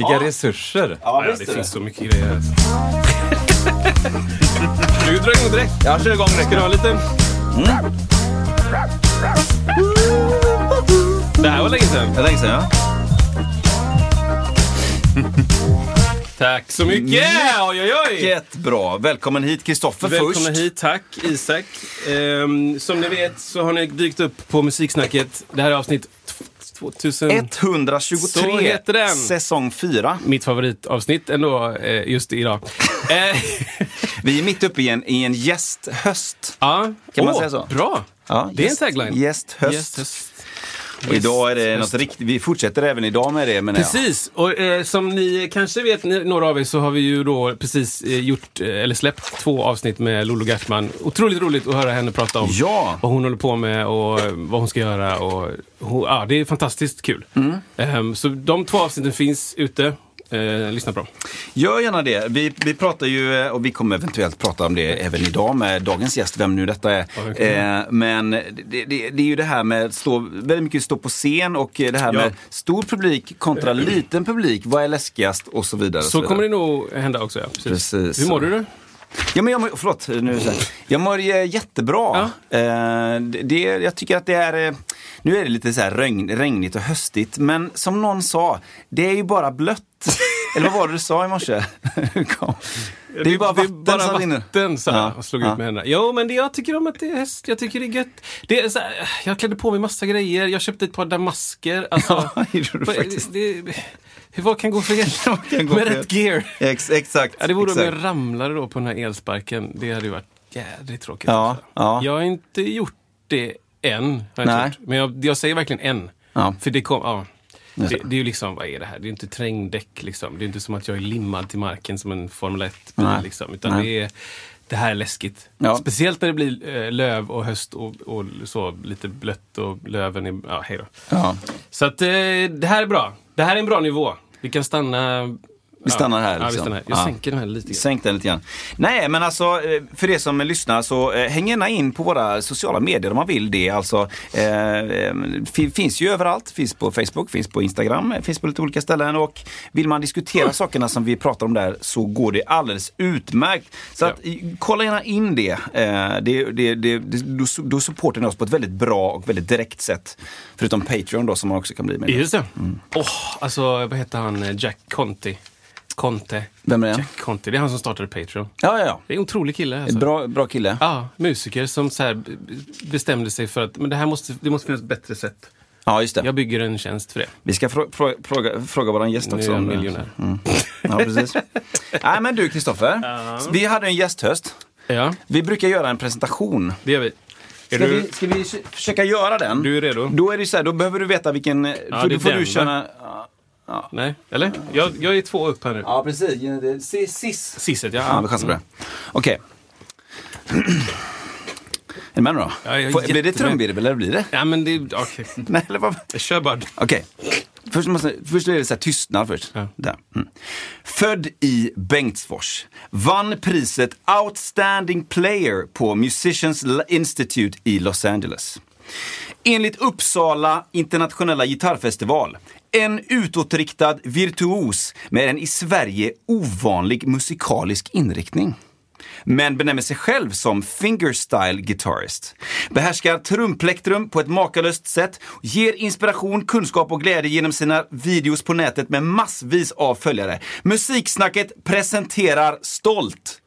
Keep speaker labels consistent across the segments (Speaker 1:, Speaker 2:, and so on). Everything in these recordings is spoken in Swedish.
Speaker 1: Vilka resurser.
Speaker 2: Ja,
Speaker 3: Ja, det finns så mycket grejer. du drar igång direkt.
Speaker 2: Jag kör igång direkt.
Speaker 3: Ska du ha lite? Det här var länge sedan.
Speaker 2: Det är länge sedan ja.
Speaker 3: Tack så mycket! Oj, oj, oj!
Speaker 2: Jättebra. Välkommen hit Kristoffer
Speaker 3: Välkomna
Speaker 2: först.
Speaker 3: hit, tack Isak. Ehm, som ni vet så har ni dykt upp på Musiksnacket. Det här är avsnitt 2000.
Speaker 2: 123,
Speaker 3: Så heter den.
Speaker 2: säsong 4.
Speaker 3: Mitt favoritavsnitt ändå eh, just idag. Eh,
Speaker 2: Vi är mitt uppe i en, i en gästhöst.
Speaker 3: ja.
Speaker 2: Kan man säga så?
Speaker 3: Bra!
Speaker 2: Ja,
Speaker 3: det är en
Speaker 2: gäst-
Speaker 3: tagline.
Speaker 2: Gästhöst.
Speaker 3: Gästhöst.
Speaker 2: Och idag är det något riktigt, vi fortsätter även idag med det menar jag.
Speaker 3: Precis, och eh, som ni kanske vet, några av er, så har vi ju då precis eh, gjort, eh, eller släppt två avsnitt med Lolo Gertman. Otroligt roligt att höra henne prata om
Speaker 2: Ja.
Speaker 3: vad hon håller på med och eh, vad hon ska göra. Och, hon, ja, det är fantastiskt kul.
Speaker 2: Mm.
Speaker 3: Ehm, så de två avsnitten finns ute. Eh, lyssna på dem.
Speaker 2: Gör gärna det. Vi, vi pratar ju, eh, och vi kommer eventuellt prata om det även idag med dagens gäst, vem nu detta är. Eh, men det, det, det är ju det här med att stå, väldigt mycket stå på scen och eh, det här
Speaker 3: Ja.
Speaker 2: med stor publik kontra liten publik. Vad är läskigast och så vidare. och
Speaker 3: Så
Speaker 2: vidare.
Speaker 3: kommer det nog hända också. Ja. Precis.
Speaker 2: Precis.
Speaker 3: Hur mår du då?
Speaker 2: Ja, men jag mår, förlåt, nu det. Jag mår jättebra. Eh, det, det, jag tycker att det är, eh, nu är det lite så här regn, regnigt och höstigt, men som någon sa, det är ju bara blött. Eller vad var det du sa i morse? Det är ju bara
Speaker 3: det
Speaker 2: vatten
Speaker 3: bara
Speaker 2: som
Speaker 3: vatten så här,
Speaker 2: Ja,
Speaker 3: och slog
Speaker 2: ja.
Speaker 3: ut med händerna. Jo, men det, jag tycker om att det är häst. Jag tycker det är gött. Det är så här, jag klädde på mig massa grejer. Jag köpte ett par damasker. Alltså,
Speaker 2: Ja, det faktiskt.
Speaker 3: det, hur, vad kan gå fel?
Speaker 2: kan gå
Speaker 3: med
Speaker 2: fel?
Speaker 3: rätt gear.
Speaker 2: Ex, exakt.
Speaker 3: Ja, det vore om
Speaker 2: exakt.
Speaker 3: jag ramlade då på den här elsparken. Det hade ju varit jädrigt tråkigt.
Speaker 2: Ja,
Speaker 3: alltså.
Speaker 2: ja.
Speaker 3: Jag har inte gjort det än. Jag
Speaker 2: Nej.
Speaker 3: gjort. Men jag, jag säger verkligen än.
Speaker 2: Ja.
Speaker 3: För det kom, ja. Det,
Speaker 2: det.
Speaker 3: är ju liksom, vad är det här? Det är inte terrängdäck liksom. Det är inte som att jag är limmad till marken som en Formel 1-bil
Speaker 2: Nej.
Speaker 3: liksom. Utan
Speaker 2: Nej.
Speaker 3: det är, det här är läskigt.
Speaker 2: Ja.
Speaker 3: Speciellt när det blir eh, löv och höst och, och så lite blött och löven är, ja hej då.
Speaker 2: Ja.
Speaker 3: Så att eh, det här är bra. Det här är en bra nivå. Vi kan stanna...
Speaker 2: Vi stannar här.
Speaker 3: Ja,
Speaker 2: liksom.
Speaker 3: stannar här. Jag
Speaker 2: Ja.
Speaker 3: sänker den här lite grann.
Speaker 2: Sänk den lite grann. Nej, men alltså eh, för er som lyssnar så eh, häng gärna in på våra sociala medier om man vill det. Alltså, eh, eh, fi- finns ju överallt. Finns på Facebook, finns på Instagram, finns på lite olika ställen. Och vill man diskutera sakerna som vi pratar om där så går det alldeles utmärkt. Så att, i- kolla gärna in det. Eh, det, det, det, det då, då supportar ni oss på ett väldigt bra och väldigt direkt sätt. Förutom Patreon då som man också kan bli med.
Speaker 3: Just det.
Speaker 2: Mm.
Speaker 3: Åh, alltså vad heter han? Jack Conti. Conte.
Speaker 2: Vem är det?
Speaker 3: Jack Conti. Det är han som startade Patreon.
Speaker 2: Ja, ja, ja.
Speaker 3: Det är en otrolig kille. Alltså.
Speaker 2: Bra, bra kille.
Speaker 3: Ja, musiker som så bestämde sig för att men det här måste, det måste finnas ett bättre sätt.
Speaker 2: Ja, just det.
Speaker 3: Jag bygger en tjänst för det.
Speaker 2: Vi ska frå frå fråga, fråga vår gäst
Speaker 3: Nu
Speaker 2: också.
Speaker 3: är jag
Speaker 2: det.
Speaker 3: miljonär.
Speaker 2: Mm. Ja, precis. Nej, men du Kristoffer. Vi hade en gästhöst.
Speaker 3: Ja,
Speaker 2: Vi brukar göra en presentation.
Speaker 3: det gör vi. Är
Speaker 2: Ska,
Speaker 3: du,
Speaker 2: vi, ska vi förs- försöka göra den?
Speaker 3: du är redo?
Speaker 2: Då är det så här, då behöver du veta vilken... för då får du
Speaker 3: va?
Speaker 2: Känna...
Speaker 3: Nej, eller? Jag, jag är två upp här nu.
Speaker 2: Ja, precis. Sis.
Speaker 3: Sisset, ja.
Speaker 2: Ja, vi chansar på det. Okej. Är du med nu då?
Speaker 3: Ja, jag är
Speaker 2: Får- blir det
Speaker 3: jättemed.
Speaker 2: trumvirvel eller blir det?
Speaker 3: Ja, men det... Okej.
Speaker 2: Nej, eller vad?
Speaker 3: Jag kör bara.
Speaker 2: Okej. Först, måste, först är det så här tystnad först.
Speaker 3: Ja.
Speaker 2: Där. Mm. Född i Bengtsfors. Vann priset Outstanding Player på Musicians Institute i Los Angeles. Enligt Uppsala internationella gitarrfestival en utåtriktad virtuos med en i Sverige ovanlig musikalisk inriktning men benämner sig själv som fingerstyle guitarist. Behärskar trumplektrum på ett makalöst sätt, ger inspiration, kunskap och glädje genom sina videos på nätet med massvis av följare. Musiksnacket presenterar stolt.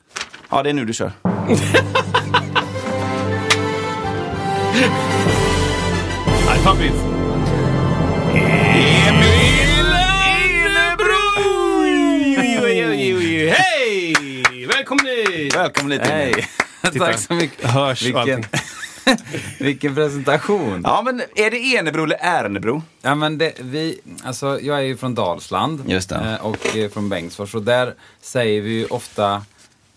Speaker 2: Ja, det är nu du kör.
Speaker 3: Nej. Välkommen hit!
Speaker 2: Välkommen hit.
Speaker 1: Hej! Tack så mycket.
Speaker 3: Hörs
Speaker 1: Vilken. Vilken presentation.
Speaker 2: Ja, men är det Enebro eller Ärnebro?
Speaker 1: Ja, men det, vi, alltså, jag är ju från Dalsland
Speaker 2: Just det.
Speaker 1: eh, och från Bengtsfors. Och där säger vi ju ofta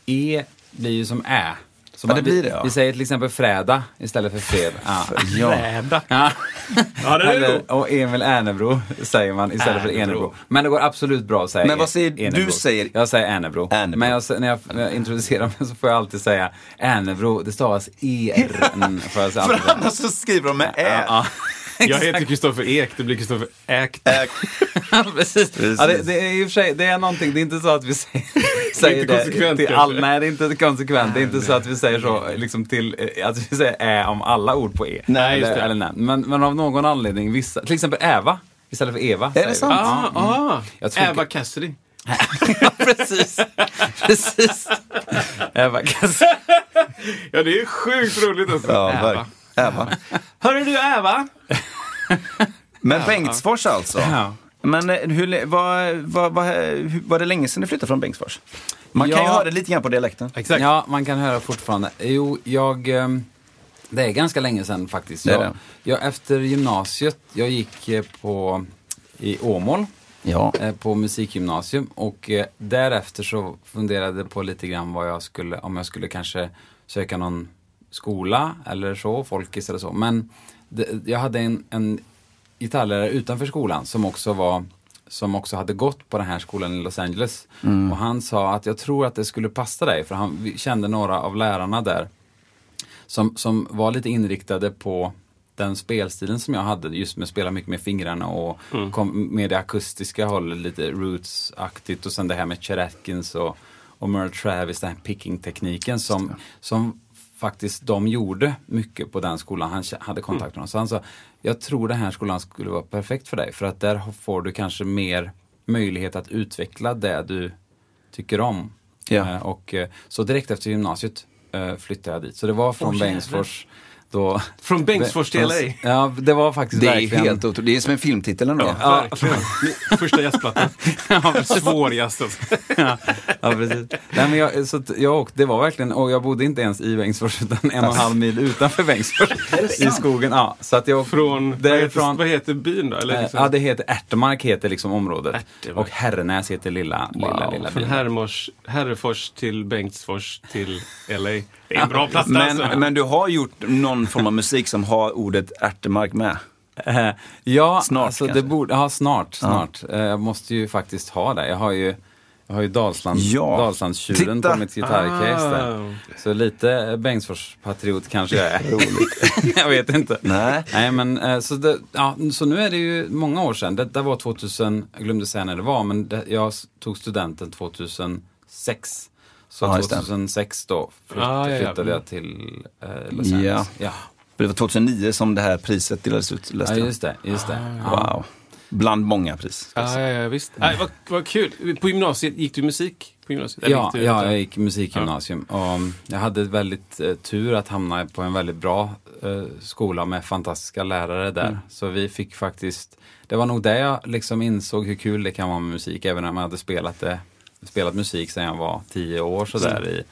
Speaker 1: E blir ju som Ä. Så
Speaker 2: Ja, det
Speaker 1: vi,
Speaker 2: blir det, ja.
Speaker 1: vi säger till exempel fräda istället för fred. Ja.
Speaker 3: Räda.
Speaker 1: Ja.
Speaker 3: Ja, det är
Speaker 1: Eller, och Emil Ernebro säger man istället för
Speaker 3: Ernebro.
Speaker 1: Enebro. Men det går absolut bra att säga
Speaker 2: Men vad säger-
Speaker 1: Enebro.
Speaker 2: du säger-
Speaker 1: Jag säger Ernebro.
Speaker 2: Ernebro.
Speaker 1: Men jag, när, jag, när jag introducerar mig så får jag alltid säga Ernebro. Det stavas ER.
Speaker 2: För annars så skriver de med Ä.
Speaker 1: Ja, ja.
Speaker 3: Jag heter Kristoffer Ek, det blir Kristoffer Äkt.
Speaker 2: Ä.
Speaker 1: Precis.
Speaker 2: Precis.
Speaker 1: Ja, det, det är i och för sig, det är någonting, det är inte så att vi säger, säger
Speaker 3: inte konsekvent
Speaker 1: till
Speaker 3: kanske.
Speaker 1: all, Nej, det är inte konsekvent. Det är inte så att vi säger så, liksom till, eh, att vi säger ä om alla ord på e.
Speaker 2: Nej,
Speaker 3: just
Speaker 1: eller,
Speaker 3: det.
Speaker 1: eller nej. Men, men av någon anledning, vissa, till exempel Eva istället för Eva. säger
Speaker 2: det sant?
Speaker 3: Ah, ah.
Speaker 1: Jag tror-
Speaker 3: Eva Cassidy.
Speaker 1: Precis. precis. Eva Kass.
Speaker 3: Ja, det är sjukt roligt alltså.
Speaker 2: Ja,
Speaker 3: Eva.
Speaker 2: Äva.
Speaker 3: Hörru du Eva.
Speaker 2: Men Bengtsfors alltså?
Speaker 1: Ja.
Speaker 2: Men eh, hur, var, var, var, var det länge sedan du flyttade från Bengtsfors? Man kan ju
Speaker 1: Ja.
Speaker 2: höra lite grann på dialekten.
Speaker 3: Exakt.
Speaker 1: Ja, man kan höra fortfarande. Jo, jag... ehm, Det är ganska länge sedan faktiskt.
Speaker 2: Det
Speaker 1: Jag,
Speaker 2: det.
Speaker 1: jag, efter gymnasiet, jag gick eh, på, i Åmål
Speaker 2: Ja.
Speaker 1: eh, på musikgymnasium och därefter så funderade jag på lite grann vad jag skulle, om jag skulle kanske söka någon skola eller så, folkis eller så. Men det, jag hade en, en gitarrlärare utanför skolan som också var som också hade gått på den här skolan i Los Angeles. Och han sa att jag tror att det skulle passa dig, för han kände några av lärarna där som, som var lite inriktade på den spelstilen som jag hade, just med att spela mycket med fingrarna och kom med det akustiska hållet, lite roots-aktigt och sen det här med Chet Atkins och, och Merle Travis, den här picking-tekniken som, som faktiskt de gjorde mycket på den skolan. Han hade kontakt med dem. Så han sa, jag tror den här skolan skulle vara perfekt för dig för att där får du kanske mer möjlighet att utveckla det du tycker om.
Speaker 2: Ja.
Speaker 1: Eh, Och, eh, så direkt efter gymnasiet eh, flyttade jag dit. Så det var från
Speaker 3: jävlar.
Speaker 1: Bengtsfors. Då,
Speaker 3: Från Bengtsfors till
Speaker 1: Från-
Speaker 3: LA.
Speaker 1: Ja, det var faktiskt
Speaker 2: Det är
Speaker 1: verkligen...
Speaker 2: helt otroligt. Det är som en filmtitel ändå.
Speaker 1: Ja.
Speaker 3: Verkligen. Första jazzplattan. Svår jazz alltså.
Speaker 1: ja, ja, precis. Nej, men jag, så att jag åkte, det var verkligen, och jag bodde inte ens i Bengtsfors utan en och en halv mil utanför Bengtsfors. I skogen. Ja, så att jag,
Speaker 3: Från, vad,
Speaker 1: därifrån,
Speaker 3: heter, vad heter byn då? Eller liksom,
Speaker 1: ja, det heter Ärtemark heter liksom området.
Speaker 3: Ärtemark.
Speaker 1: Och Herrenäs heter lilla, lilla, lilla
Speaker 3: Från
Speaker 1: byn.
Speaker 3: Hermors, Herrefors till Bengtsfors till LA. Det är en bra plats
Speaker 2: Men,
Speaker 3: alltså.
Speaker 2: men du har gjort någon form av musik som har ordet ärtemark med.
Speaker 1: Eh, ja,
Speaker 2: Snart
Speaker 1: alltså, det borde, ja, snart, snart. Eh, jag måste ju faktiskt ha det. Jag har ju, jag har ju Dalsland,
Speaker 2: Ja.
Speaker 1: Dalslandstjuren
Speaker 2: Titta.
Speaker 1: på mitt gitarrcase där.
Speaker 3: Ah.
Speaker 1: Så lite Bengtsfors-patriot kanske jag är. jag vet inte.
Speaker 2: Nej.
Speaker 1: Nej, men eh, så, det, ja, så nu är det ju många år sedan. Detta var 2000, jag glömde säga när det var, men det, jag tog studenten 2006. Så
Speaker 2: Ja, just det.
Speaker 1: 2006 då flytt,
Speaker 3: Ah, ja, ja.
Speaker 1: flyttade jag till eh, Los Angeles.
Speaker 2: Ja.
Speaker 1: Ja.
Speaker 2: För Det var 2009 som det här priset delades ut.
Speaker 1: ja,
Speaker 2: läste jag.
Speaker 1: just det. Just det. Ja.
Speaker 2: Wow. Bland många pris. jag
Speaker 3: Ja, ja, ja, visst. Nej, vad, vad kul. På gymnasiet, gick du musik? På gymnasiet?
Speaker 1: Ja,
Speaker 3: gick du,
Speaker 1: ja, jag gick musikgymnasium. Och mm, jag hade väldigt eh, tur att hamna på en väldigt bra eh, skola med fantastiska lärare där.
Speaker 3: Mm.
Speaker 1: Så vi fick faktiskt, det var nog där jag liksom insåg hur kul det kan vara med musik. Även om jag hade spelat, det, spelat musik sedan jag var tio år sådär. I,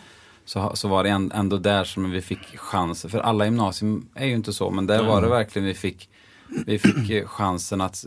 Speaker 1: så, så var det ändå där som vi fick chansen. För alla gymnasium är ju inte så, men där var det verkligen vi fick, vi fick eh, chansen att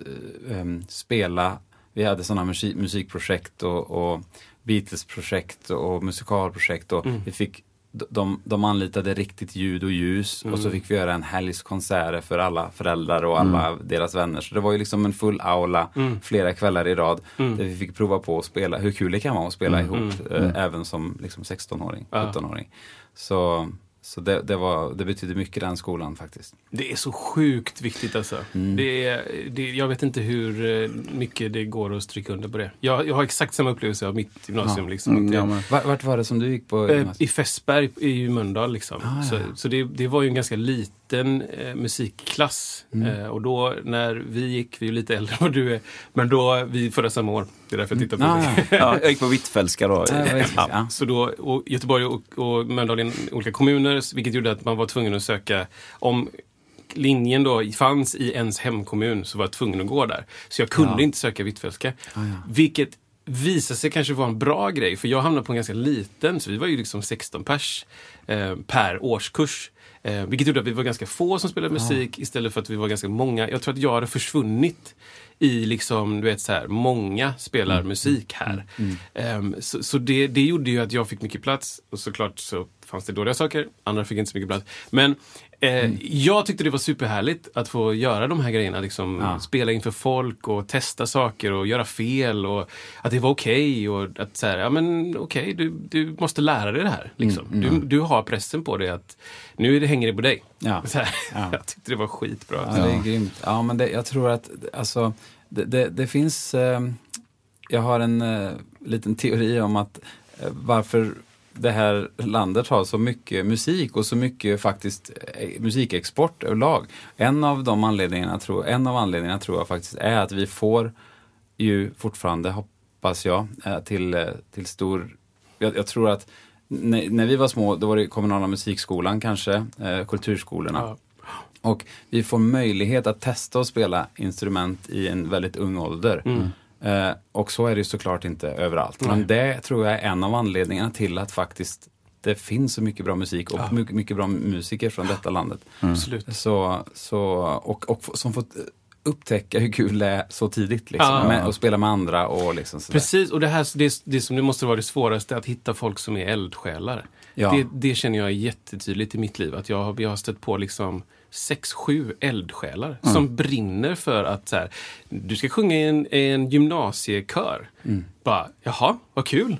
Speaker 1: em, spela. Vi hade sådana musik, musikprojekt och, och Beatles-projekt och musikalprojekt. Och vi fick, de, de anlitade riktigt ljud och ljus och så fick vi göra en helgs konserter för alla föräldrar och alla deras vänner. Så det var ju liksom en full aula flera kvällar i rad där vi fick prova på att spela, hur kul det kan vara att spela ihop eh, även som liksom 16-åring, 17-åring. Så, så det, det, var, det betydde mycket den skolan faktiskt.
Speaker 3: Det är så sjukt viktigt alltså.
Speaker 1: Mm.
Speaker 3: Det är, det, jag vet inte hur eh, mycket det går att stryka under på det. Jag, jag har exakt samma upplevelse av mitt gymnasium.
Speaker 1: Ja.
Speaker 3: Liksom,
Speaker 2: Mm, ja,
Speaker 1: vart var det som du gick på?
Speaker 3: Eh,
Speaker 1: gymnasiet?
Speaker 3: I Fässberg i Mölndal. Liksom.
Speaker 1: Ah, ja.
Speaker 3: Så, så det, det var ju en ganska liten eh, musikklass.
Speaker 1: Mm.
Speaker 3: Eh, och då när vi gick, vi är lite äldre än vad du är, men då, vi födda samma år. Det är därför jag tittar på
Speaker 1: Ah,
Speaker 3: det.
Speaker 1: ja.
Speaker 2: Ja, jag gick på Hvitfeldtska då.
Speaker 1: Ja.
Speaker 3: Så då, och Göteborg och, och Mölndal är olika kommuner, vilket gjorde att man var tvungen att söka om linjen då fanns i ens hemkommun så var jag tvungen att gå där. Så jag kunde
Speaker 1: Ja.
Speaker 3: inte söka Hvitfeldtska.
Speaker 1: Ah, ja.
Speaker 3: Vilket visade sig kanske vara en bra grej, för jag hamnade på en ganska liten, så vi var ju liksom 16 pers eh, per årskurs. Eh, vilket gjorde att vi var ganska få som spelade musik istället för att vi var ganska många. Jag tror att jag hade försvunnit i liksom, du vet så här, många spelar
Speaker 1: Mm.
Speaker 3: musik här. Ehm, så så det, det gjorde ju att jag fick mycket plats och såklart så fanns det dåliga saker, andra fick inte så mycket plats. Men eh,
Speaker 1: Mm.
Speaker 3: jag tyckte det var superhärligt att få göra de här grejerna. Liksom,
Speaker 1: Ja.
Speaker 3: Spela inför folk och testa saker och göra fel och att det var okej. och att så här, ja men okej, du, du måste lära dig det här. Liksom.
Speaker 1: Mm,
Speaker 3: Du, du har pressen på dig att nu är det, hänger det på dig.
Speaker 1: Ja.
Speaker 3: Här,
Speaker 1: Ja.
Speaker 3: Jag tyckte det var skitbra.
Speaker 1: Ja, det är grymt. Ja, men det, jag tror att alltså, det, det, det finns... Eh, jag har en eh, liten teori om att eh, varför det här landet har så mycket musik och så mycket faktiskt eh, musikexport överlag. En av de anledningarna, tror, en av anledningarna tror jag faktiskt är att vi får ju fortfarande, hoppas jag, eh, till, eh, till stor... Jag, jag tror att när, när vi var små, då var det kommunala musikskolan kanske, eh, kulturskolorna.
Speaker 3: Ja.
Speaker 1: Och vi får möjlighet att testa och spela instrument i en väldigt ung ålder. Eh, och så är det såklart inte överallt. Men det tror jag är en av anledningarna till att faktiskt det finns så mycket bra musik och mycket, mycket bra musiker från detta landet.
Speaker 3: Absolut.
Speaker 1: Så, så, och, och som fått upptäcka hur kul det är så tidigt. Liksom,
Speaker 3: Ja.
Speaker 1: med, och spela med andra och liksom sådär.
Speaker 3: Precis, och det, här, det, det som det måste vara det svåraste, att hitta folk som är eldsjälar.
Speaker 1: Ja.
Speaker 3: Det, det känner jag jättetydligt i mitt liv. Att jag, har- jag har stött på liksom sex, sju eldsjälar som brinner för att så här, du ska sjunga i en, en gymnasiekör. Bara, jaha, vad kul.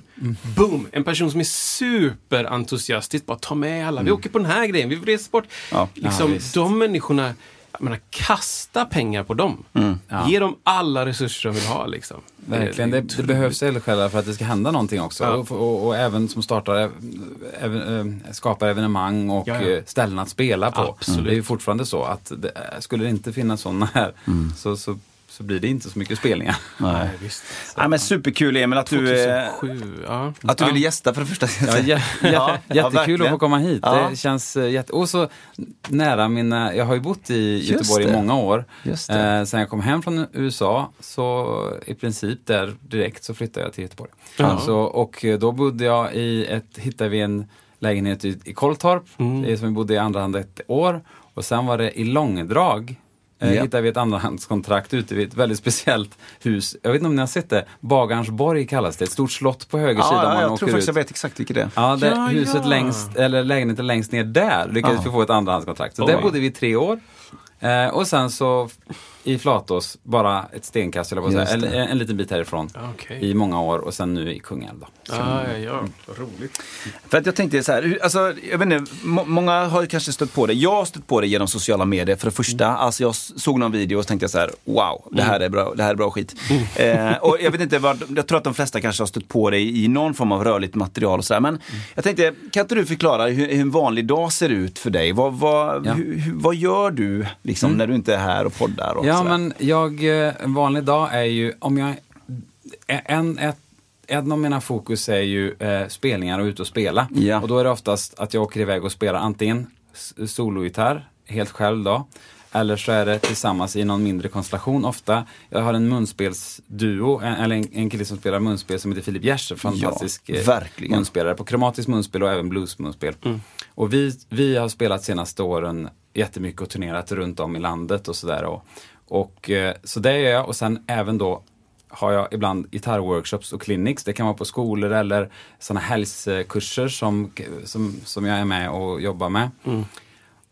Speaker 3: Boom! En person som är superentusiastisk. Bara ta med alla. Vi åker på den här grejen. Vi reser bort.
Speaker 2: Ja.
Speaker 3: Liksom,
Speaker 1: Ja,
Speaker 3: de människorna, jag menar, kasta pengar på dem.
Speaker 1: Ja.
Speaker 3: Ge dem alla resurser de vill ha. Liksom.
Speaker 1: Verkligen, det, det behövs eldsjälar för att det ska hända någonting också.
Speaker 3: Ja.
Speaker 1: Och, och, och även som startar, ev- även, eh, skapar evenemang och
Speaker 3: Ja, ja.
Speaker 1: eh, ställen att spela på.
Speaker 3: Absolut.
Speaker 1: Det är ju fortfarande så att det, eh, skulle det inte finnas sådana här så, så, så blir det inte så mycket spelningar.
Speaker 3: Nej, visst.
Speaker 2: Nej, men superkul Emil att du, eh,
Speaker 3: 2007, ja.
Speaker 2: att du ville gästa för det första.
Speaker 1: Ja, jä,
Speaker 2: Ja, ja,
Speaker 1: jättekul
Speaker 2: verkligen.
Speaker 1: att få komma hit.
Speaker 2: Ja.
Speaker 1: Det känns eh, jätte... Och så nära mina... Jag har ju bott i Göteborg i många år.
Speaker 2: Just det.
Speaker 1: Eh, sen jag kom hem från USA så i princip där direkt så flyttade jag till Göteborg.
Speaker 3: Ja.
Speaker 1: Så, och då bodde jag i ett... Hittade vi en lägenhet i, i Kolltorp
Speaker 3: Mm.
Speaker 1: eh, som vi bodde i andra hand ett år. Och sen var det i Långdrag eh,
Speaker 2: Ja.
Speaker 1: hittade vi ett andrahandskontrakt ute vid ett väldigt speciellt hus. Jag vet inte om ni har sett det? Bagarnsborg kallas det. Ett stort slott på höger sida
Speaker 2: Ja,
Speaker 1: om
Speaker 2: ja,
Speaker 1: man
Speaker 2: jag
Speaker 1: åker
Speaker 2: tror faktiskt
Speaker 1: ut.
Speaker 2: jag vet exakt vilket det är.
Speaker 1: Ja, det,
Speaker 3: Ja,
Speaker 1: huset
Speaker 3: ja.
Speaker 1: längst, eller lägenheten längst ner där lyckades
Speaker 2: Ja.
Speaker 1: vi få ett andrahandskontrakt. Så
Speaker 3: Oj.
Speaker 1: där bodde vi i tre år. Eh, och sen så i Flatås, bara ett stenkast eller säga, en, en liten bit härifrån.
Speaker 3: Okej.
Speaker 1: I många år och sen nu i Kungälv. Då.
Speaker 3: Ja, ja, ja. Vad roligt.
Speaker 2: För att jag tänkte så här, alltså, jag vet inte, må, många har kanske stött på det. Jag har stött på det genom sociala medier för det första. Alltså jag såg någon video och så tänkte jag så här, wow, det här är bra, det här är bra skit. Eh, och jag vet inte, vad, jag tror att de flesta kanske har stött på det i någon form av rörligt material och sådär. Men jag tänkte, kan inte du förklara hur, hur en vanlig dag ser ut för dig? Vad, vad,
Speaker 1: Ja.
Speaker 2: hur, hur, vad gör du liksom, när du inte är här och poddar? Och
Speaker 1: Ja,
Speaker 2: sådär?
Speaker 1: men jag, eh, en vanlig dag är ju, om jag, en, ett, en av mina fokus är ju eh, spelningar och ut och spela.
Speaker 2: Ja.
Speaker 1: Och då är det oftast att jag åker iväg och spelar antingen sologitarr, helt själv då. Eller så är det tillsammans i någon mindre konstellation ofta. Jag har en munspelsduo, en, eller en, en kille som spelar munspel som heter Filip Giertz, fantastisk
Speaker 2: Ja,
Speaker 1: eh,
Speaker 2: verkligen.
Speaker 1: munspelare på kromatiskt munspel och även bluesmunspel. Och vi, vi har spelat senaste åren jättemycket och turnerat runt om i landet och sådär. Och, och, eh, så det gör jag och sen även då har jag ibland gitarrworkshops och clinics. Det kan vara på skolor eller sådana helgskurser som, som, som jag är med och jobbar med.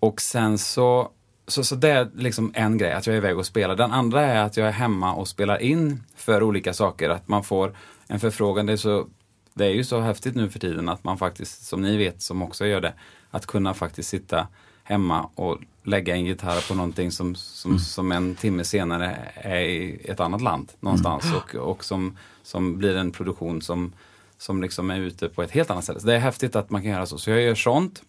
Speaker 1: Och sen så, så, så det är liksom en grej, att jag är iväg och spelar. Den andra är att jag är hemma och spelar in för olika saker. Att man får en förfrågan. Det är, så, det är ju så häftigt nu för tiden att man faktiskt, som ni vet som också gör det, att kunna faktiskt sitta hemma och lägga en gitarr på någonting som, som, som en timme senare är i ett annat land någonstans och, och som, som blir en produktion som, som liksom är ute på ett helt annat ställe. Så det är häftigt att man kan göra så. Så jag gör sånt.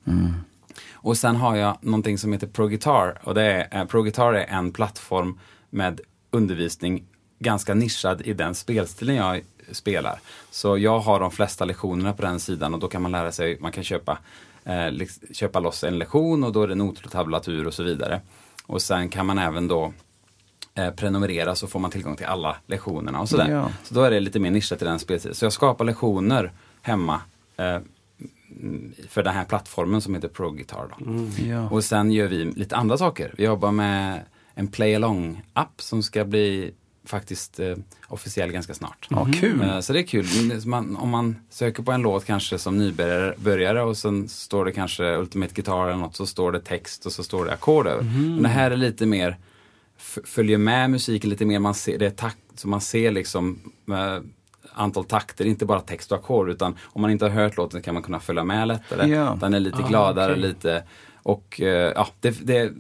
Speaker 1: Och sen har jag någonting som heter ProGuitar. Och det är, eh, ProGuitar är en plattform med undervisning ganska nischad i den spelstilen jag spelar. Så jag har de flesta lektionerna på den sidan och då kan man lära sig, man kan köpa, köpa loss en lektion och då är det noter och tablatur och så vidare. Och sen kan man även då eh, prenumerera så får man tillgång till alla lektionerna och sådär.
Speaker 2: Ja.
Speaker 1: Så då är det lite mer nischat i den spelstilen. Så jag skapar lektioner hemma eh, mm, för den här plattformen som heter ProGuitar. Då.
Speaker 2: Ja.
Speaker 1: Och sen gör vi lite andra saker. Vi jobbar med en play along-app som ska bli faktiskt eh, officiell ganska snart.
Speaker 2: Ja, kul.
Speaker 1: Eh, Så det är kul. Man, om man söker på en låt kanske som nybörjare och sen står det kanske Ultimate Guitar eller något så står det text och så står det ackord över. Men det här är lite mer följer med musiken lite mer. Man ser, det är takt, så man ser liksom eh, antal takter, inte bara text och ackord utan om man inte har hört låten kan man kunna följa med lättare.
Speaker 2: Ja.
Speaker 1: Den är lite
Speaker 3: Ah,
Speaker 1: gladare,
Speaker 3: okej.
Speaker 1: lite och eh, ja, det, det,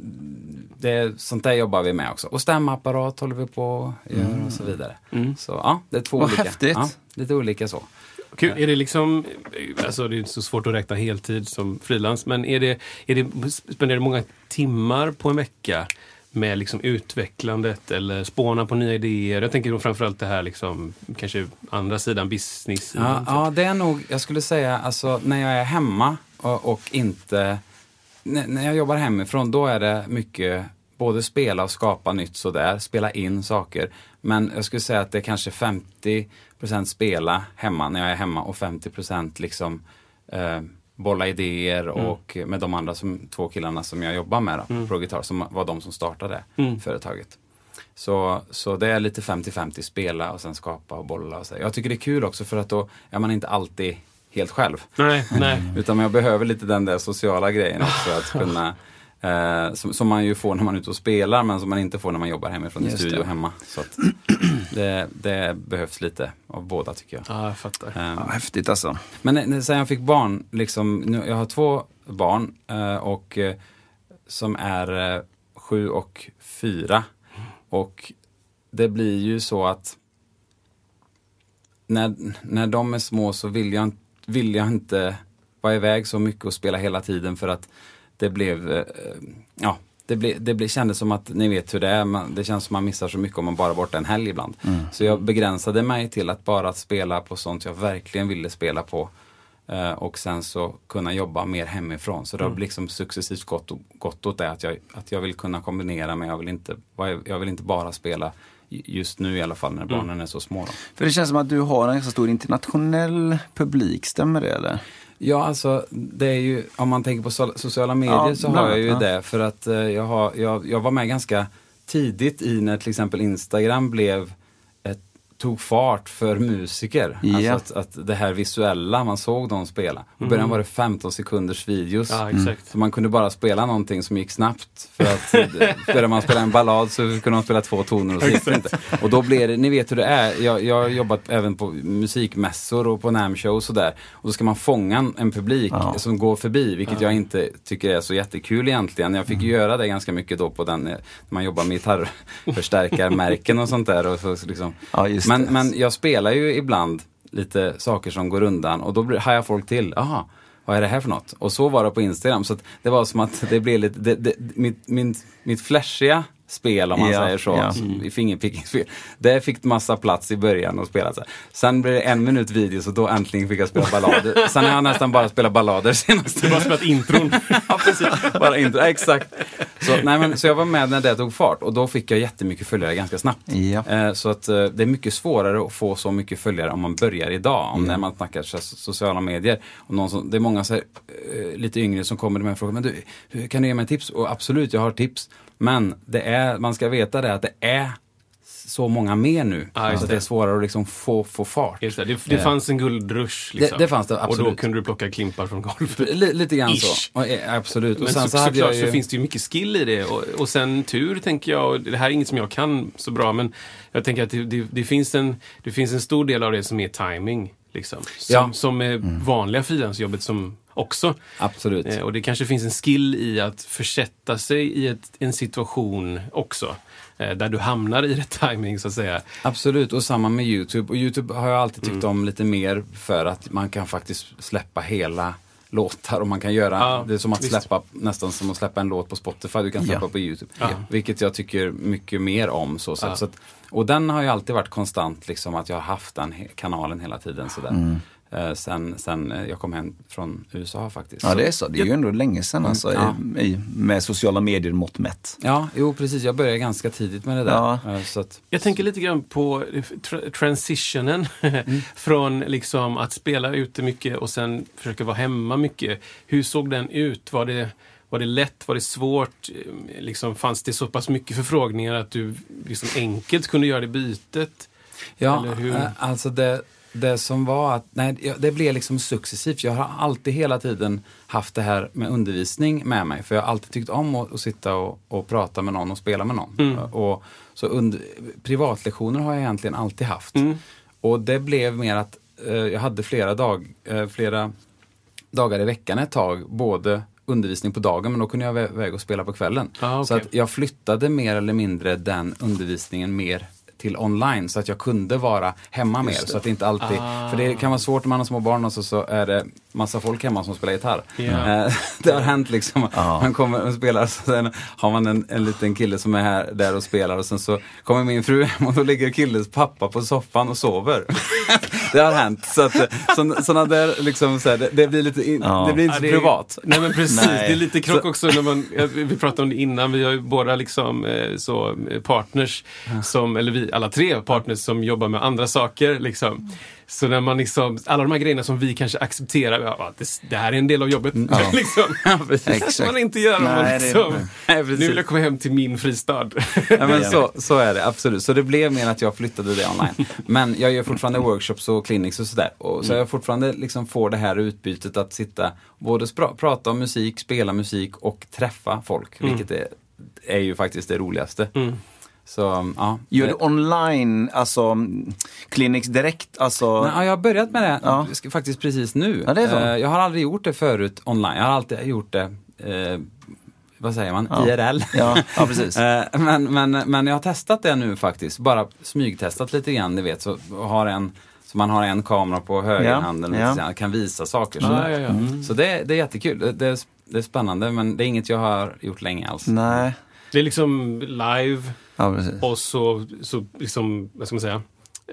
Speaker 1: det, sånt där jobbar vi med också. Och stämapparat håller vi på att göra och så vidare. Så ja, det är två
Speaker 2: Vad
Speaker 1: olika.
Speaker 2: häftigt.
Speaker 1: Ja, lite olika så.
Speaker 3: Kul. Är det liksom, alltså det är inte så svårt att räkna heltid som frilans, men är det, är det, spenderar du många timmar på en vecka med liksom utvecklandet eller spåna på nya idéer? Jag tänker då framförallt det här liksom, kanske andra sidan, business
Speaker 1: Ja, ja, det är nog, jag skulle säga, alltså när jag är hemma och, och inte... När, jag jobbar hemifrån, då är det mycket både spela och skapa nytt sådär, spela in saker. Men jag skulle säga att det är kanske 50% spela hemma, när jag är hemma och 50 liksom eh, bolla idéer och med de andra som, två killarna som jag jobbar med då, på ProGuitar, som var de som startade företaget. Så, så det är lite 50-50 spela och sen skapa och bolla och så. Jag tycker det är kul också för att då är man inte alltid helt själv.
Speaker 3: Nej, nej.
Speaker 1: Utan jag behöver lite den där sociala grejen också att kunna eh, som, som man ju får när man är ute och spelar men som man inte får när man jobbar hemifrån i
Speaker 2: Just
Speaker 1: studio
Speaker 2: det.
Speaker 1: hemma. Så att det, det behövs lite av båda tycker jag.
Speaker 3: Ja, jag fattar.
Speaker 1: Eh,
Speaker 2: Ja, häftigt alltså.
Speaker 1: men när- sen jag fick barn, liksom, nu, jag har två barn eh, och eh, som är eh, sju och fyra. Och det blir ju så att när, när de är små så vill jag, inte- vill jag inte vara iväg så mycket och spela hela tiden för att det blev, eh, ja, det, ble, det ble, kändes som att, ni vet hur det är, man, det känns som man missar så mycket om man bara är borta en helg ibland. Så jag begränsade mig till att bara spela på sånt jag verkligen ville spela på. Eh, och sen så kunna jobba mer hemifrån. Så det har liksom successivt gått, gått åt det att jag, att jag vill kunna kombinera men jag vill inte, jag vill inte bara spela just nu i alla fall när barnen är så små. Då.
Speaker 2: För det känns som att du har en ganska stor internationell publik, stämmer det eller?
Speaker 1: Ja, alltså det är ju, om man tänker på so sociala medier
Speaker 2: Ja,
Speaker 1: så har jag ju
Speaker 2: ja.
Speaker 1: det för att eh, jag, har, jag, jag var med ganska tidigt i när till exempel Instagram blev tog fart för musiker.
Speaker 2: Ja.
Speaker 1: Alltså att, att det här visuella, man såg dem spela. I början var det 15 sekunders videos.
Speaker 3: Ja, exakt.
Speaker 1: Så man kunde bara spela någonting som gick snabbt. För att eh, började man spela en ballad så kunde man spela två toner och så gick det inte. Och då blir det, ni vet hur det är. Jag, jag har jobbat även på musikmässor och på NAM-show och sådär. Och då ska man fånga en, publik
Speaker 2: Ja.
Speaker 1: som går förbi, vilket jag inte tycker är så jättekul egentligen. Jag fick ju göra det ganska mycket då på den, eh, när man jobbar med gitarrförstärkarmärken och sånt där. Och så liksom. Men,
Speaker 2: det.
Speaker 1: men jag spelar ju ibland lite saker som går undan och då hajar folk till. Aha, vad är det här för något? Och så var det på Instagram. Så det var som att det blev lite, det, det, mitt, min, mitt flashiga spel om man
Speaker 2: Ja,
Speaker 1: säger så,
Speaker 2: ja.
Speaker 1: som i fingerpickingspel. Det fick massa plats i början att spela. Sen blev det en minut video så då äntligen fick jag spela ballader. Sen har jag nästan bara spelat ballader senast.
Speaker 3: Du har bara spelat intron.
Speaker 1: ja, precis. Bara inte, exakt. Så, nej, men, så jag var med när det tog fart och då fick jag jättemycket följare ganska snabbt.
Speaker 2: Ja.
Speaker 1: Eh, så att eh, det är mycket svårare att få så mycket följare om man börjar idag. Om när man snackar så, sociala medier. Och någon som, det är många så här, eh, lite yngre som kommer och frågar, men du, hur kan du ge mig tips? Och absolut, jag har tips. Men det är, man ska veta det att det är så många mer nu.
Speaker 3: Just
Speaker 1: så
Speaker 3: det.
Speaker 1: det är svårare att liksom få, få fart.
Speaker 3: Det, det, det
Speaker 1: Eh,
Speaker 3: fanns en guldrush. Liksom.
Speaker 1: Det- fanns det,
Speaker 3: Och då
Speaker 1: absolut.
Speaker 3: kunde du plocka klimpar från golvet.
Speaker 1: Li, lite grann
Speaker 3: Ish.
Speaker 1: så. Och, eh, absolut.
Speaker 3: Men
Speaker 1: och sen
Speaker 3: så,
Speaker 1: så, hade
Speaker 3: såklart
Speaker 1: jag ju...
Speaker 3: så finns det ju mycket skill i det. Och, och sen tur, tänker jag. Och det här är inget som jag kan så bra, men jag tänker att det, finns, en, det finns en stor del av det som är timing. Liksom. Som,
Speaker 1: Ja.
Speaker 3: som är vanliga frilansjobbet som också.
Speaker 1: Absolut.
Speaker 3: Eh, och det kanske finns en skill i att försätta sig i ett, en situation också. Eh, där du hamnar i rätt timing, så att säga.
Speaker 1: Absolut, och samma med Youtube. Och Youtube har jag alltid tyckt om lite mer för att man kan faktiskt släppa hela låtar och man kan göra,
Speaker 3: Ja,
Speaker 1: det är som att
Speaker 3: visst.
Speaker 1: släppa, nästan som att släppa en låt på Spotify, du kan släppa
Speaker 2: Ja.
Speaker 1: på Youtube.
Speaker 3: Ja.
Speaker 1: Vilket jag tycker mycket mer om. Så, så att, och den har ju alltid varit konstant, liksom att jag har haft den kanalen hela tiden. Sådär. eh, sen, sen eh, jag kom hem från USA faktiskt.
Speaker 2: Ja, det är så. Det är ju ändå länge sedan alltså,
Speaker 1: Ja.
Speaker 2: i, i, med sociala medier mått mätt.
Speaker 1: Ja, jo precis. Jag började ganska tidigt med det där.
Speaker 2: Ja.
Speaker 1: Eh, Så att,
Speaker 3: Jag tänker lite grann på tra- transitionen från liksom att spela ute mycket och sen försöka vara hemma mycket. Hur såg den ut? Var det, var det lätt? Var det svårt? Eh, Liksom, fanns det så pass mycket förfrågningar att du liksom enkelt kunde göra det bytet?
Speaker 1: Ja,
Speaker 3: Eller hur?
Speaker 1: eh, alltså det, det som var att, nej, det blev liksom successivt. Jag har alltid hela tiden haft det här med undervisning med mig. För jag har alltid tyckt om att, att sitta och, och prata med någon och spela med någon.
Speaker 3: Mm.
Speaker 1: Och, så under, privatlektioner har jag egentligen alltid haft.
Speaker 3: Mm.
Speaker 1: Och det blev mer att eh, jag hade flera, dag, eh, flera dagar i veckan ett tag. Både undervisning på dagen men då kunde jag vara iväg och spela på kvällen.
Speaker 3: Ah,
Speaker 1: Så
Speaker 3: okej.
Speaker 1: att jag flyttade mer eller mindre den undervisningen mer till online så att jag kunde vara hemma mer. Så att det inte alltid,
Speaker 3: Ah.
Speaker 1: för det kan vara svårt när man har små barn och så, så är det massa folk hemma som spelar gitarr. Eh, det har hänt liksom. Man kommer och spelar så sen har man en, en liten kille som är här, där och spelar och sen så kommer min fru hem och då ligger killens pappa på soffan och sover. det har hänt. Så att, så, såna där liksom, så här, det, det blir lite, in,
Speaker 2: Ja.
Speaker 1: det blir inte så privat.
Speaker 3: Nej men precis,
Speaker 2: Nej.
Speaker 3: det är lite krock också när man, vi pratade om det innan, vi har ju båda liksom eh, så eh, partners, som, eller vi alla tre partners som jobbar med andra saker liksom. Så när man liksom, alla de här grejerna som vi kanske accepterar, ja, det, det här är en del av jobbet. liksom.
Speaker 1: Ja, precis.
Speaker 3: Det ska man inte göra. om man
Speaker 2: Nej, det-
Speaker 3: liksom,
Speaker 1: Nej,
Speaker 3: nu
Speaker 1: precis.
Speaker 3: vill jag komma hem till min fristad.
Speaker 1: Ja, men så, så är det absolut. Så det blev mer att jag flyttade det online. Men jag gör fortfarande workshops och clinics och sådär. Och så jag fortfarande liksom får det här utbytet att sitta både prata om musik, spela musik och träffa folk. Vilket är, är ju faktiskt det roligaste. Så ja.
Speaker 2: Gör
Speaker 1: det-
Speaker 2: du online, alltså mm, clinics direkt? Alltså,
Speaker 1: Nej, ja, jag har börjat med det
Speaker 2: Ja.
Speaker 1: sk- faktiskt precis nu.
Speaker 2: Ja, det är så.
Speaker 1: Eh, Jag har aldrig gjort det förut online. Jag har alltid gjort det, eh, vad säger man,
Speaker 2: Ja.
Speaker 1: IRL.
Speaker 2: Ja, ja, precis.
Speaker 1: Eh, men, men, men jag har testat det nu faktiskt. Bara smygtestat lite grann, ni vet. Så, har en, så man har en kamera på högerhanden
Speaker 2: Ja,
Speaker 1: och
Speaker 2: ja.
Speaker 1: kan visa saker.
Speaker 3: Ja, ja.
Speaker 1: Så det, det är jättekul. Det, det, är, det är spännande men det är inget jag har gjort länge alls.
Speaker 2: Nej.
Speaker 3: Det är liksom live
Speaker 2: Ja,
Speaker 3: och så, så liksom, vad ska man säga?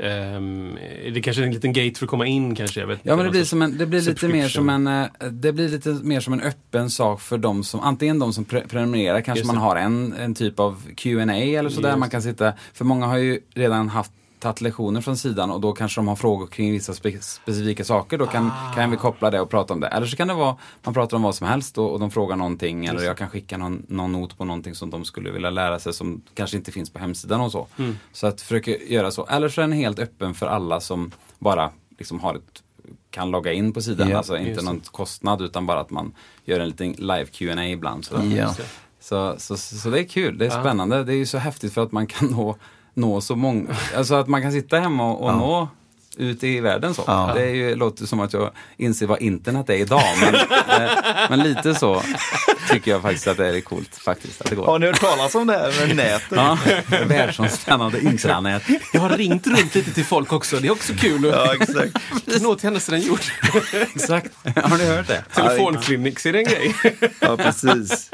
Speaker 3: Ehm, det är kanske är en liten gate för att komma in kanske. Jag vet
Speaker 1: Ja men det blir, som en, det blir lite mer som en, eh, det blir lite mer som en öppen sak för de som, antingen de som pre prenumererar, kanske man har en, en typ av Q&A eller sådär, man kan sitta, för många har ju redan haft tagit lektioner från sidan och då kanske de har frågor kring vissa spe specifika saker. Då kan,
Speaker 3: Ah.
Speaker 1: kan vi koppla det och prata om det. Eller så kan det vara, man pratar om vad som helst och, och de frågar någonting eller jag kan skicka någon, någon not på någonting som de skulle vilja lära sig som kanske inte finns på hemsidan och så.
Speaker 3: Mm.
Speaker 1: Så att försöka göra så. Eller så är den helt öppen för alla som bara liksom har ett kan logga in på sidan.
Speaker 2: Ja,
Speaker 1: alltså inte någon kostnad utan bara att man gör en liten live Q&A ibland. Så,
Speaker 2: Ja.
Speaker 1: så, så, så, det är kul, det är spännande. Det är ju så häftigt för att man kan nå, nå så många, alltså att man kan sitta hemma och, och nå ut i världen så.
Speaker 2: Ja.
Speaker 1: Det är ju, låter som att jag inser vad internet är idag. Men, eh, men lite så tycker jag faktiskt att det är coolt. Faktiskt, att det går.
Speaker 2: Har ni hört talas om det här med nätet?
Speaker 1: Ja, världsomspännande intranät.
Speaker 3: Jag har ringt runt lite till folk också. Det är också kul
Speaker 2: Ja, exakt.
Speaker 3: nå till hennes redan gjort.
Speaker 1: Exakt. Har ni hört det?
Speaker 3: Telefonklinik, är det en grej?
Speaker 2: Ja, precis.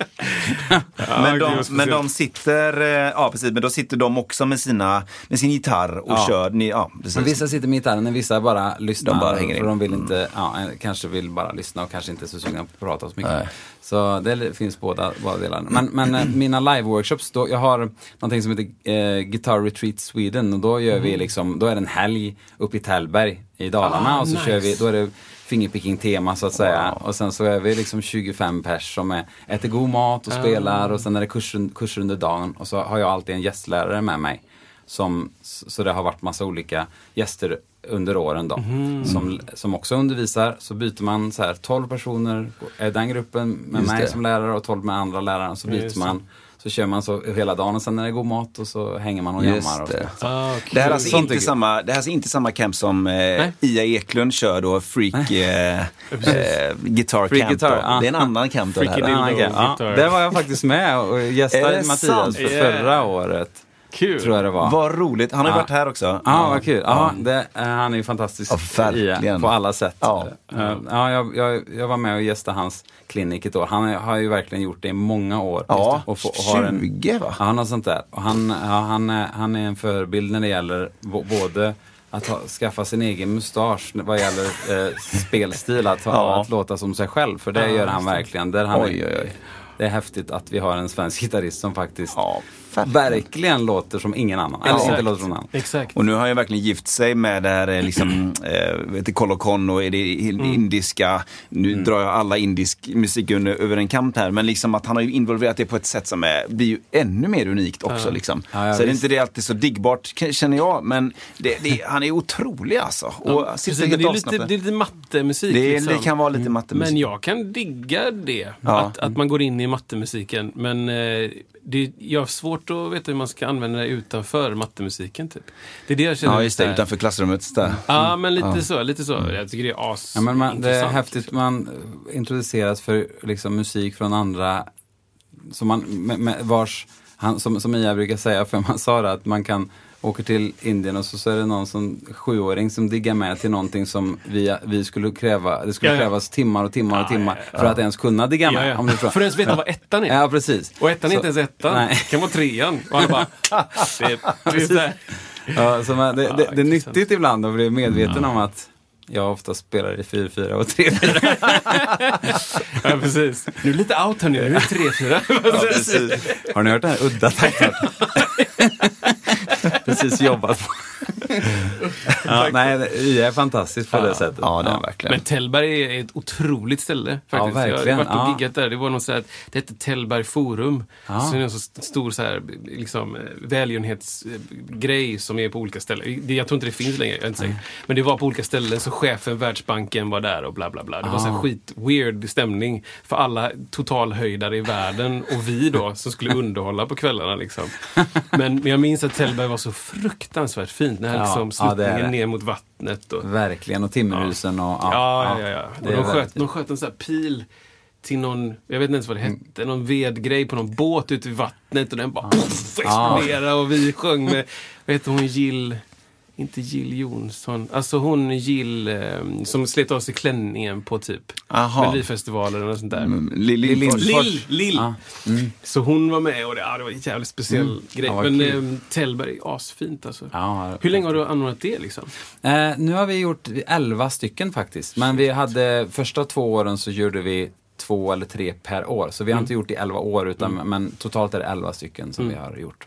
Speaker 2: men, de, men de sitter, eh, ja precis, men då sitter de också med, sina, med sin gitarr och
Speaker 1: Ja.
Speaker 2: kör. Ni, ja, precis.
Speaker 1: Men vissa sitter med gitarren, vissa bara lyssnar.
Speaker 2: De bara hänger
Speaker 1: för
Speaker 2: in.
Speaker 1: de vill inte, ja, kanske vill bara lyssna och kanske inte är så sugna på att prata så mycket.
Speaker 2: Nej.
Speaker 1: Så det finns båda, båda delarna. Men, men eh, mina live-workshops, då, jag har någonting som heter eh, Guitar Retreat Sweden och då gör vi liksom, då är det en helg uppe i Tällberg i Dalarna
Speaker 3: Ah,
Speaker 1: och så
Speaker 3: nice.
Speaker 1: kör vi, då är det fingerpicking-tema så att säga. Och sen så är vi liksom 25 pers som är, äter god mat och spelar och sen är det kurser, kurser under dagen och så har jag alltid en gästlärare med mig. Som, så det har varit massa olika gäster under åren då.
Speaker 3: Mhm.
Speaker 1: Som, som också undervisar. Så byter man så här 12 personer, är den gruppen med
Speaker 2: Just
Speaker 1: mig
Speaker 2: det.
Speaker 1: som lärare och 12 med andra lärare. Så byter
Speaker 3: just
Speaker 1: man. Så kör man så hela dagen och sen är det god mat och så hänger man och jammar. Och
Speaker 2: det.
Speaker 3: Ah,
Speaker 2: Det här är alltså
Speaker 1: Sånt
Speaker 2: inte samma, det här är alltså inte samma camp som eh, Ia Eklund kör då, Freak eh, eh, Guitar
Speaker 1: Freak
Speaker 2: Camp.
Speaker 1: Guitar, ja.
Speaker 2: Det är en annan camp då, det här.
Speaker 1: Ja, okej. ja, där var jag faktiskt med och
Speaker 2: Är
Speaker 1: gästade Mattias för
Speaker 3: Yeah.
Speaker 1: förra året.
Speaker 3: Kul.
Speaker 1: Tror jag det var.
Speaker 2: Vad roligt, han har ju
Speaker 1: Ja.
Speaker 2: varit här också.
Speaker 1: Ja, vad kul. Ja, det, eh, han är ju fantastisk
Speaker 2: Ja, verkligen.
Speaker 1: i, på alla sätt.
Speaker 2: Ja.
Speaker 1: Eh, ja, jag, jag, jag var med och gästade hans klinik ett år. Han är- har ju verkligen gjort det i många år.
Speaker 2: Ja,
Speaker 1: Och få- och har en,
Speaker 2: 20 va?
Speaker 1: Ja, något sånt där. Och han, ja, han, är, han är en förebild när det gäller både att ha, skaffa sin egen mustasch vad gäller eh, spelstil, att, ha,
Speaker 2: Ja.
Speaker 1: att låta som sig själv. För det
Speaker 3: Ja,
Speaker 1: gör han verkligen. Där han
Speaker 2: Oj, oj, oj.
Speaker 1: Det är häftigt att vi har en svensk gitarrist som faktiskt
Speaker 2: Ja, verkligen.
Speaker 1: verkligen låter som ingen annan. Eller
Speaker 3: Exakt.
Speaker 1: inte låter som någon annan.
Speaker 3: Exakt.
Speaker 2: Och nu har jag verkligen gift sig med det här eh, liksom, eh, vet du, Kolokon och är det
Speaker 1: Mm.
Speaker 2: indiska, nu drar jag alla indisk musik under, över en kant här, men liksom att han har ju involverat det på ett sätt som är, blir ju ännu mer unikt också. Liksom.
Speaker 1: Ja, ja,
Speaker 2: så är det
Speaker 1: visst.
Speaker 2: inte det alltid så diggbart känner jag, men det, det, han är otrolig alltså. Och
Speaker 3: Precis, men
Speaker 2: helt
Speaker 3: det, är lite, det är lite mattemusik.
Speaker 2: Det, är-
Speaker 3: liksom.
Speaker 2: det kan vara lite mattemusik.
Speaker 3: Men jag kan digga det,
Speaker 2: Ja.
Speaker 3: att, att man går in i mattemusiken. Men eh, det, jag har svårt att veta hur man ska använda det utanför mattemusiken. Typ. Det är det jag känner.
Speaker 2: Ja, just det, utanför klassrummet. Där.
Speaker 3: Ja, men lite så. Lite så. Jag tycker det är as
Speaker 1: Ja, men man, det är häftigt, man eh, introduceras för liksom, musik från andra, som man, med, med, vars, han, som, som Ia brukar säga, för man sa det, att man kan åka till Indien och så, så är det någon som, sjuåring som diggar med till någonting som vi, vi skulle kräva, det skulle
Speaker 3: Ja, ja.
Speaker 1: krävas timmar och timmar och
Speaker 3: Ja,
Speaker 1: timmar
Speaker 3: ja,
Speaker 1: för att ens kunna digga med.
Speaker 3: Ja, ja. För att ens veta vad ettan är.
Speaker 1: Ja, precis.
Speaker 3: Och ettan är inte ens ettan.
Speaker 1: Nej.
Speaker 3: Det kan vara trean. Och han bara... det, det.
Speaker 1: Ja, så man, det, det, det är nyttigt ibland att bli medveten om att jag ofta spelar i 4-4 och 3-4.
Speaker 3: Ja, precis. Nu är det lite out här nu. Nu är det tre, fyra.
Speaker 1: Har ni hört den här udda takten? Precis jobbat på. ja, nej, IA är fantastiskt på det sättet.
Speaker 2: Ja, det är verkligen.
Speaker 3: Men Tällberg är ett otroligt ställe. Faktiskt.
Speaker 1: Ja,
Speaker 3: Jag har
Speaker 1: verkligen.
Speaker 3: varit och
Speaker 1: Ja.
Speaker 3: giggat där. Det var något så här, det hette Tällberg Forum.
Speaker 1: Ja.
Speaker 3: Så det är en så st- stor så här, liksom, eh, välgörenhetsgrej som är på olika ställen. Jag tror inte det finns längre, jag är inte säker. Men det var på olika ställen, så chefen, Världsbanken var där och bla bla bla. Det var så här
Speaker 1: Ah.
Speaker 3: skit weird stämning för alla totalhöjdare i världen och vi då som skulle underhålla på kvällarna. Liksom. Men, men jag minns att Tällberg var så fruktansvärt fint. Den här
Speaker 1: Ja,
Speaker 3: liksom,
Speaker 1: ja,
Speaker 3: sluttningen
Speaker 1: det.
Speaker 3: ner mot vattnet. Och,
Speaker 1: Verkligen, och timmerhusen och...
Speaker 3: Ja, ja, ja. ja. Och de, sköt, de sköt en sån här pil till någon, jag vet inte ens vad det hette, någon vedgrej på någon båt ute vid vattnet och den bara poff, exploderade och vi sjöng med, vad heter hon, Jill, inte Jill Johnson, alltså hon Jill eh, som slet av sig klänningen på typ. Melodifestivalen och sånt där.
Speaker 2: Mm, Lill.
Speaker 3: Lill, Lill.
Speaker 1: Ja.
Speaker 3: Så hon var med och det, ja, det var en jävligt speciell grej.
Speaker 1: Ja, vad
Speaker 3: Men eh, Tällberg är asfint alltså.
Speaker 1: Ja,
Speaker 3: Hur länge har du anordnat det liksom?
Speaker 1: Eh, nu har vi gjort 11 stycken faktiskt. Men vi hade första två åren så gjorde vi två eller tre per år. Så vi har inte gjort det i 11 år utan men totalt är det 11 stycken som vi har gjort.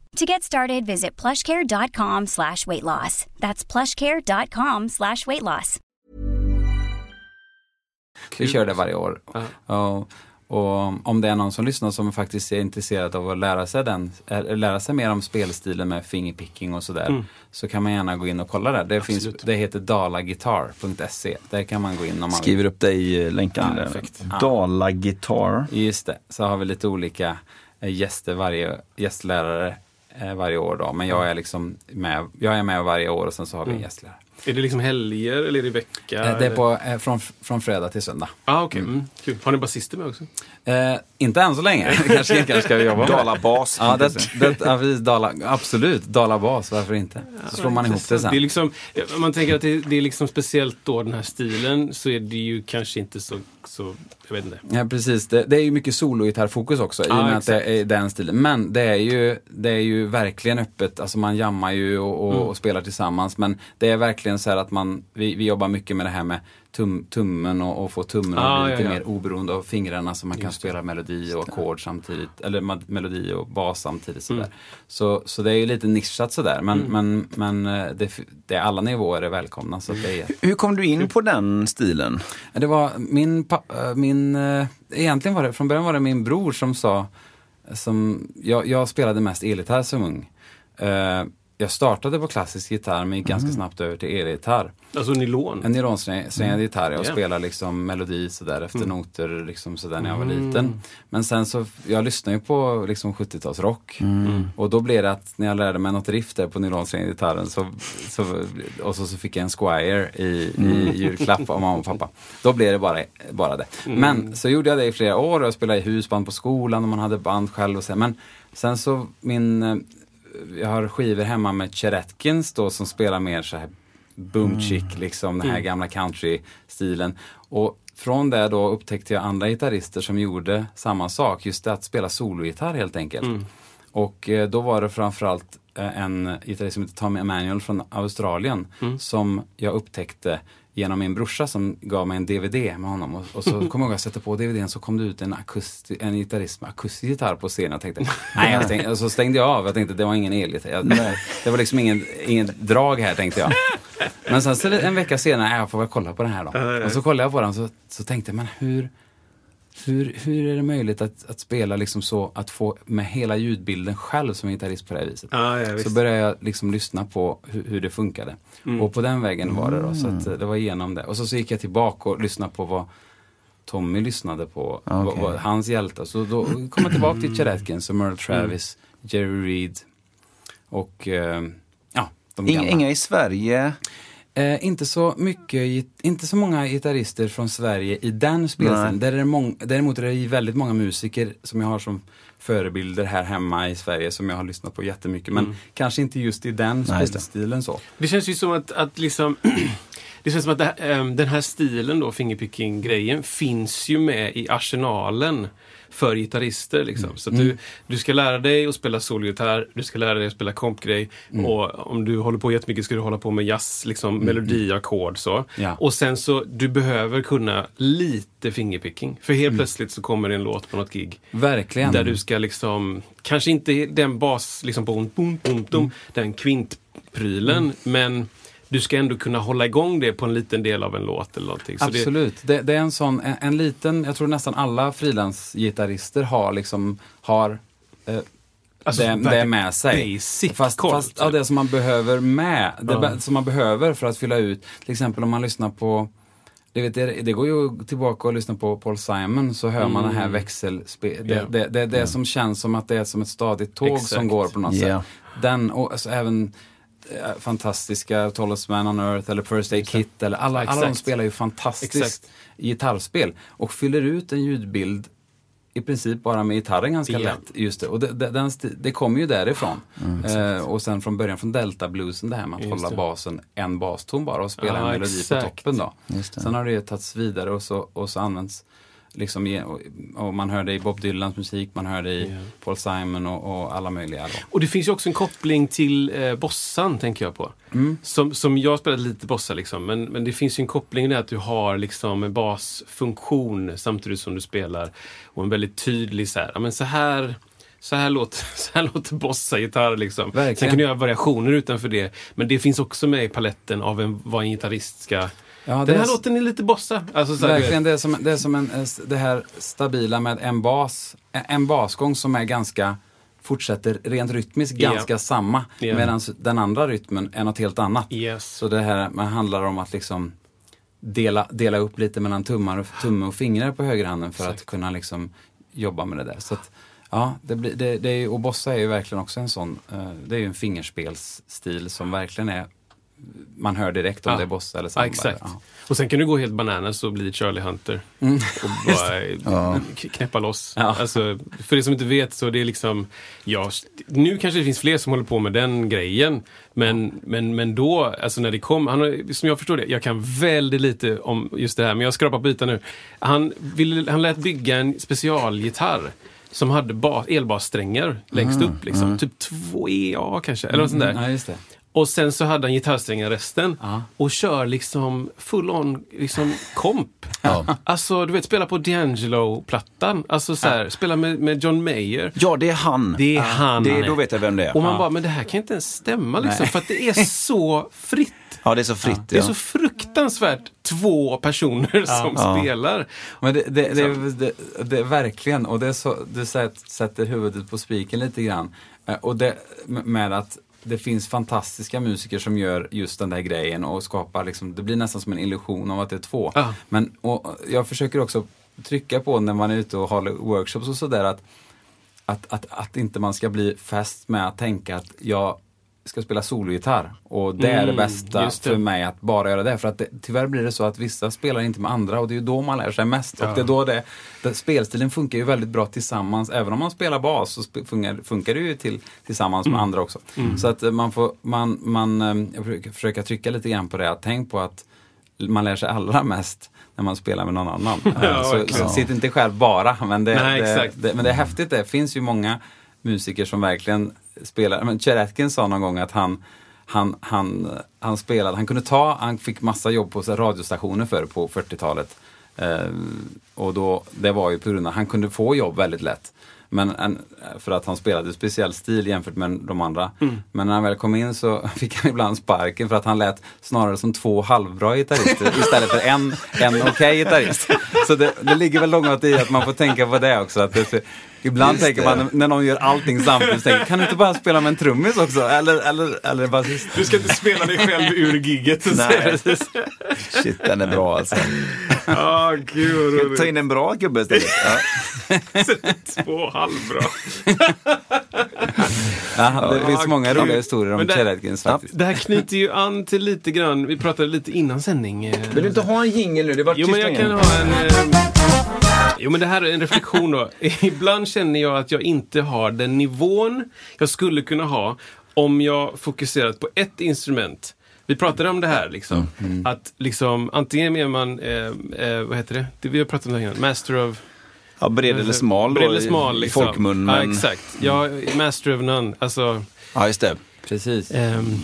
Speaker 4: To get started, visit plushcare.com slash weight loss. That's plushcare.com slash weight loss.
Speaker 1: Vi kör det varje år. Och, och om det är någon som lyssnar som faktiskt är intresserad av att lära sig, den, äh, lära sig mer om spelstilen med fingerpicking och sådär. Så kan man gärna gå in och kolla där. Det, finns, det heter dalagitarr.se. Där kan man gå in om man vill.
Speaker 2: Skriver upp det i eh, länken.
Speaker 1: Ja,
Speaker 2: där.
Speaker 1: perfekt.
Speaker 2: Dala Guitar.
Speaker 1: Just det, så har vi lite olika eh, gäster varje, gästlärare eh, varje år då. Men jag är liksom med, jag är med varje år och sen så har vi en gästlärare.
Speaker 3: Är det liksom helger eller är det vecka?
Speaker 1: Eh, Det är på, eh, från, från fredag till söndag.
Speaker 3: Ah, okej. Mm. Kul. Har ni basister med också?
Speaker 1: Eh, inte än så länge, kanske, kanske ska vi jobba med.
Speaker 2: Dalabas.
Speaker 1: Ja, det, det, ja precis, Dala, absolut. Dalabas, varför inte? Så slår man ihop det sen.
Speaker 3: Det är liksom, om man tänker att det, det är liksom speciellt då den här stilen så är det ju kanske inte så, så jag vet inte.
Speaker 1: Ja, precis. Det, det är ju mycket sologitarrfokus också, i och med att det
Speaker 3: exakt.
Speaker 1: är den stilen. Men det är ju, det är ju verkligen öppet, alltså man jammar ju och, och,
Speaker 3: Mm.
Speaker 1: och spelar tillsammans. Men det är verkligen verkligen så här att man, vi, vi jobbar mycket med det här med tum, tummen och, och få tummen att
Speaker 3: Ah,
Speaker 1: bli lite
Speaker 3: ja, ja.
Speaker 1: mer oberoende av fingrarna så man kan
Speaker 3: Just det.
Speaker 1: spela melodi och ackord samtidigt, eller melodi och bas samtidigt sådär.
Speaker 3: Mm.
Speaker 1: Så, så det är ju lite nischat sådär, men, men, men eh, det, det är alla nivåer är välkomna. Så det är
Speaker 2: Hur kom du in på den stilen?
Speaker 1: det var min, äh, min äh, egentligen var det, från början var det min bror som sa, som, jag, jag spelade mest elgitarr som ung. Jag startade på klassisk gitarr men gick ganska snabbt över till elgitarr.
Speaker 3: Alltså nylon.
Speaker 1: En nylonsträngad gitarr, jag
Speaker 3: Ja.
Speaker 1: spelar liksom melodi sådär efter noter liksom sådär när jag var
Speaker 3: Mm.
Speaker 1: liten. Men sen så, jag lyssnade ju på liksom 70-talsrock.
Speaker 3: Mm.
Speaker 1: Och då blev det att när jag lärde mig något riff där på nylonsträngade gitarren så, så, och så, så fick jag en Squire i, i julklapp av mamma och pappa. Då blev det bara, bara det. Men så gjorde jag det i flera år och jag spelade i husband på skolan och man hade band själv och så. Men sen så min, eh, jag har skivor hemma med Chet Atkins då som spelar mer så här boom chick, liksom den här gamla country-stilen. Och från det då upptäckte jag andra gitarrister som gjorde samma sak, just det att spela sologitarr helt enkelt. Och eh, då var det framförallt eh, en gitarrist som heter Tommy Emanuel från Australien som jag upptäckte genom min brorsa som gav mig en DVD med honom. Och, och så kommer jag ihåg att sätter på DVDn så kom det ut en, akusti, en gitarrist med akustisk gitarr på scenen. Jag tänkte, nej, jag och så stängde jag av. Jag tänkte det var ingen elgitarr. Det var liksom ingen, ingen drag här tänkte jag. Men sen så en vecka senare, "Nej, jag får väl kolla på den här då. Och så kollade jag på den så, så tänkte jag, men hur, hur, hur är det möjligt att, att spela liksom så, att få med hela ljudbilden själv som gitarrist på det här viset?
Speaker 3: Ja, ja, visst.
Speaker 1: så började jag liksom lyssna på hur, hur det funkade. Och på den vägen var det då, så att eh, det var igenom det. Och så, så gick jag tillbaka och lyssnade på vad Tommy lyssnade på, vad,
Speaker 2: Okej.
Speaker 1: vad, hans hjältar. Så då kom jag tillbaka till Chet Atkins och Merle Travis, Jerry Reed och eh, ja, de gamla.
Speaker 2: inga i Sverige?
Speaker 1: Eh, inte, så mycket, inte så många gitarrister från Sverige i den spelstilen. Däremot är det väldigt många musiker som jag har som förebilder här hemma i Sverige som jag har lyssnat på jättemycket. Men kanske inte just i den
Speaker 2: Nej,
Speaker 1: spelstilen så.
Speaker 3: Det känns ju som att, att liksom Det känns som att det här, ehm, den här stilen då, fingerpicking-grejen, finns ju med i arsenalen för gitarrister. Liksom. Så att du, du ska lära dig att spela solgitarr, du ska lära dig att spela kompgrej och om du håller på jättemycket ska du hålla på med jazz, liksom, melodi, ackord så.
Speaker 1: Ja.
Speaker 3: Och sen så, du behöver kunna lite fingerpicking. För helt plötsligt så kommer det en låt på något gig.
Speaker 1: Verkligen.
Speaker 3: Där du ska liksom, kanske inte den bas, liksom boom, boom, boom, boom, den kvintprylen, men du ska ändå kunna hålla igång det på en liten del av en låt eller någonting. Så det,
Speaker 1: Absolut. Det, det är en sån, en, en liten, jag tror nästan alla frilansgitarrister har liksom, har eh,
Speaker 3: Alltså,
Speaker 1: det, det
Speaker 3: verkligen
Speaker 1: med sig.
Speaker 3: basic
Speaker 1: fast,
Speaker 3: koll,
Speaker 1: fast
Speaker 3: typ.
Speaker 1: ja, det som man behöver med, det be- som man behöver för att fylla ut, till exempel om man lyssnar på det, vet, det, det går ju tillbaka och lyssna på Paul Simon så hör man den här växelspel. Det,
Speaker 3: Ja.
Speaker 1: det, det, det som känns som att det är som ett stadigt tåg
Speaker 3: Exakt.
Speaker 1: som går på något
Speaker 2: Ja.
Speaker 1: sätt. Den och alltså, även fantastiska Tallest Man on Earth eller First Aid Kit eller alla, alla de spelar ju fantastiskt
Speaker 3: Exakt.
Speaker 1: gitarrspel och fyller ut en ljudbild i princip bara med gitarren ganska
Speaker 3: Ja.
Speaker 1: lätt. Just det. Och det, det, den, det kommer ju därifrån. eh, och sen från början från Delta bluesen det här med att
Speaker 3: Just
Speaker 1: hålla
Speaker 3: det.
Speaker 1: basen en baston bara och spela
Speaker 3: Ja,
Speaker 1: en melodi
Speaker 3: exakt.
Speaker 1: på toppen då. Sen har det ju tagits vidare och så, och så används liksom, och, man hör det i Bob Dylans musik, man hör det i
Speaker 3: Ja.
Speaker 1: Paul Simon och, och alla möjliga. Då.
Speaker 3: Och det finns ju också en koppling till eh, bossan, tänker jag på.
Speaker 1: Mm.
Speaker 3: Som, som jag spelat lite bossa, liksom, men, men det finns ju en koppling där att du har liksom en basfunktion samtidigt som du spelar. Och en väldigt tydlig så här, ja, men så här så här låter, så här låter bossa-gitarr. Liksom.
Speaker 1: Verkligen.
Speaker 3: Sen kan du göra variationer utanför det. Men det finns också med i paletten av en, vad en gitarrist ska...
Speaker 1: Ja,
Speaker 3: Den
Speaker 1: är
Speaker 3: här
Speaker 1: s-
Speaker 3: låten är lite bossa. Alltså, så
Speaker 1: Verkligen, det är som, det är som en, eh, det här stabila med en bas, en- basgång som är ganska fortsätter rent rytmiskt ganska samma.
Speaker 3: Ja.
Speaker 1: Medan den andra rytmen är något helt annat.
Speaker 3: Yes.
Speaker 1: Så det här man handlar om att liksom dela, dela upp lite mellan tummar och, tumme och fingrar på högerhanden för att
Speaker 3: Exakt.
Speaker 1: kunna liksom jobba med det där. Så att, ja, det blir, det, det är, och bossa är ju verkligen också en sån, eh, det är ju en fingerspelsstil som verkligen är, man hör direkt om
Speaker 3: Ja.
Speaker 1: det är bossa eller
Speaker 3: Ja,
Speaker 1: samba.
Speaker 3: exakt.
Speaker 1: Ja.
Speaker 3: Och sen kan du gå helt bananas och bli Charlie Hunter. Och bara knäppa loss.
Speaker 1: Ja.
Speaker 3: Alltså, för det som inte vet så det är liksom, ja, nu kanske det finns fler som håller på med den grejen. Men, men, men då, alltså när det kom, han, som jag förstår det, jag kan väldigt lite om just det här, men jag skrapar på ytan nu. Han, ville, han lät bygga en specialgitarr som hade bas, elbassträngar längst upp. Liksom. Typ två EA kanske, eller något sånt där.
Speaker 1: Ja, just det.
Speaker 3: Och sen så hade han gitarrsträngar resten.
Speaker 1: Ja.
Speaker 3: Och kör liksom full on liksom komp. Alltså du vet spela på D'Angelo-plattan. Alltså så här, spela med, med John Mayer.
Speaker 2: Ja, det är han.
Speaker 3: Det är han.
Speaker 2: Det, då vet jag vem det är.
Speaker 3: Och man
Speaker 2: ja.
Speaker 3: bara, men det här kan inte ens stämma liksom.
Speaker 1: Nej.
Speaker 3: För att det är så fritt.
Speaker 2: ja, det är så fritt.
Speaker 3: Det är
Speaker 2: ja.
Speaker 3: så fruktansvärt två personer som
Speaker 2: Ja.
Speaker 3: spelar.
Speaker 1: Men det, det, det, det, är verkligen, och det är så, du sätt- sätter huvudet på spiken lite grann. Eh, Och det med att det finns fantastiska musiker som gör just den där grejen och skapar liksom, det blir nästan som en illusion av att det är två.
Speaker 3: Ja.
Speaker 1: Men och jag försöker också trycka på när man är ute och håller workshops och sådär att, att, att, att inte man ska bli fäst med att tänka att jag ska spela sologitarr och det är det
Speaker 3: Mm,
Speaker 1: bästa
Speaker 3: det.
Speaker 1: för mig att bara göra det. För att det, tyvärr blir det så att vissa spelar inte med andra och det är ju då man lär sig mest. Och det är då det, det, spelstilen funkar ju väldigt bra tillsammans. Även om man spelar bas så sp- funkar, funkar det ju till, tillsammans
Speaker 3: Mm.
Speaker 1: med andra också. Så att eh, man får, man, man, eh, jag försöker försöka trycka lite grann på det. Att tänk på att man lär sig allra mest när man spelar med någon annan. Eh,
Speaker 3: Ja,
Speaker 1: så,
Speaker 3: verkligen.
Speaker 1: så sitt inte själv bara. Men det,
Speaker 3: Nej,
Speaker 1: det, men det är häftigt det. finns ju många musiker som verkligen spelar. Men Chet Atkins sa någon gång att han han, han, han spelade, han kunde ta, han fick massa jobb på så radiostationer förr på 40-talet. Eh, och då, det var ju på grund av, han kunde få jobb väldigt lätt. Men en, för att han spelade speciell stil jämfört med de andra. Men när han väl kom in så fick han ibland sparken för att han lät snarare som två halvbra gitarrister istället för en, en okej gitarrist. Så det, det ligger väl långt i att man får tänka på det också. Att det, ibland
Speaker 2: Just
Speaker 1: tänker
Speaker 2: det.
Speaker 1: man när någon gör allting samtidigt, tänker, kan du inte bara spela med en trummis också? Eller, eller, eller basist?
Speaker 3: Du ska inte spela dig själv ur gigget.
Speaker 2: Nej. Shit, den är bra alltså.
Speaker 3: Ja, gud vad
Speaker 2: Ta in en bra gubbe istället. Ja.
Speaker 3: Två halvbra.
Speaker 1: Ja, det finns många roliga historier om Chet Atkins faktiskt.
Speaker 3: Det här knyter ju an till lite grann, vi pratade lite innan sändning. eh,
Speaker 2: Vill du inte ha en jingel nu? Det var
Speaker 3: Jo, men jag kan ha en... Eh, jo, men det här är en reflektion då. Ibland känner jag att jag inte har den nivån jag skulle kunna ha om jag fokuserat på ett instrument. Vi pratade om det här, liksom. Att liksom, antingen är man, eh, eh, vad heter det? det? Vi har pratat om det här innan. Master of...
Speaker 2: Ja, bred eller smal
Speaker 3: Bred eller
Speaker 2: i-
Speaker 3: smal,
Speaker 2: i
Speaker 3: liksom.
Speaker 2: folkmun.
Speaker 3: Ja,
Speaker 2: Men...
Speaker 3: exakt. Ja, master of none. Alltså,
Speaker 2: Ja, just det.
Speaker 1: Precis.
Speaker 3: Ehm,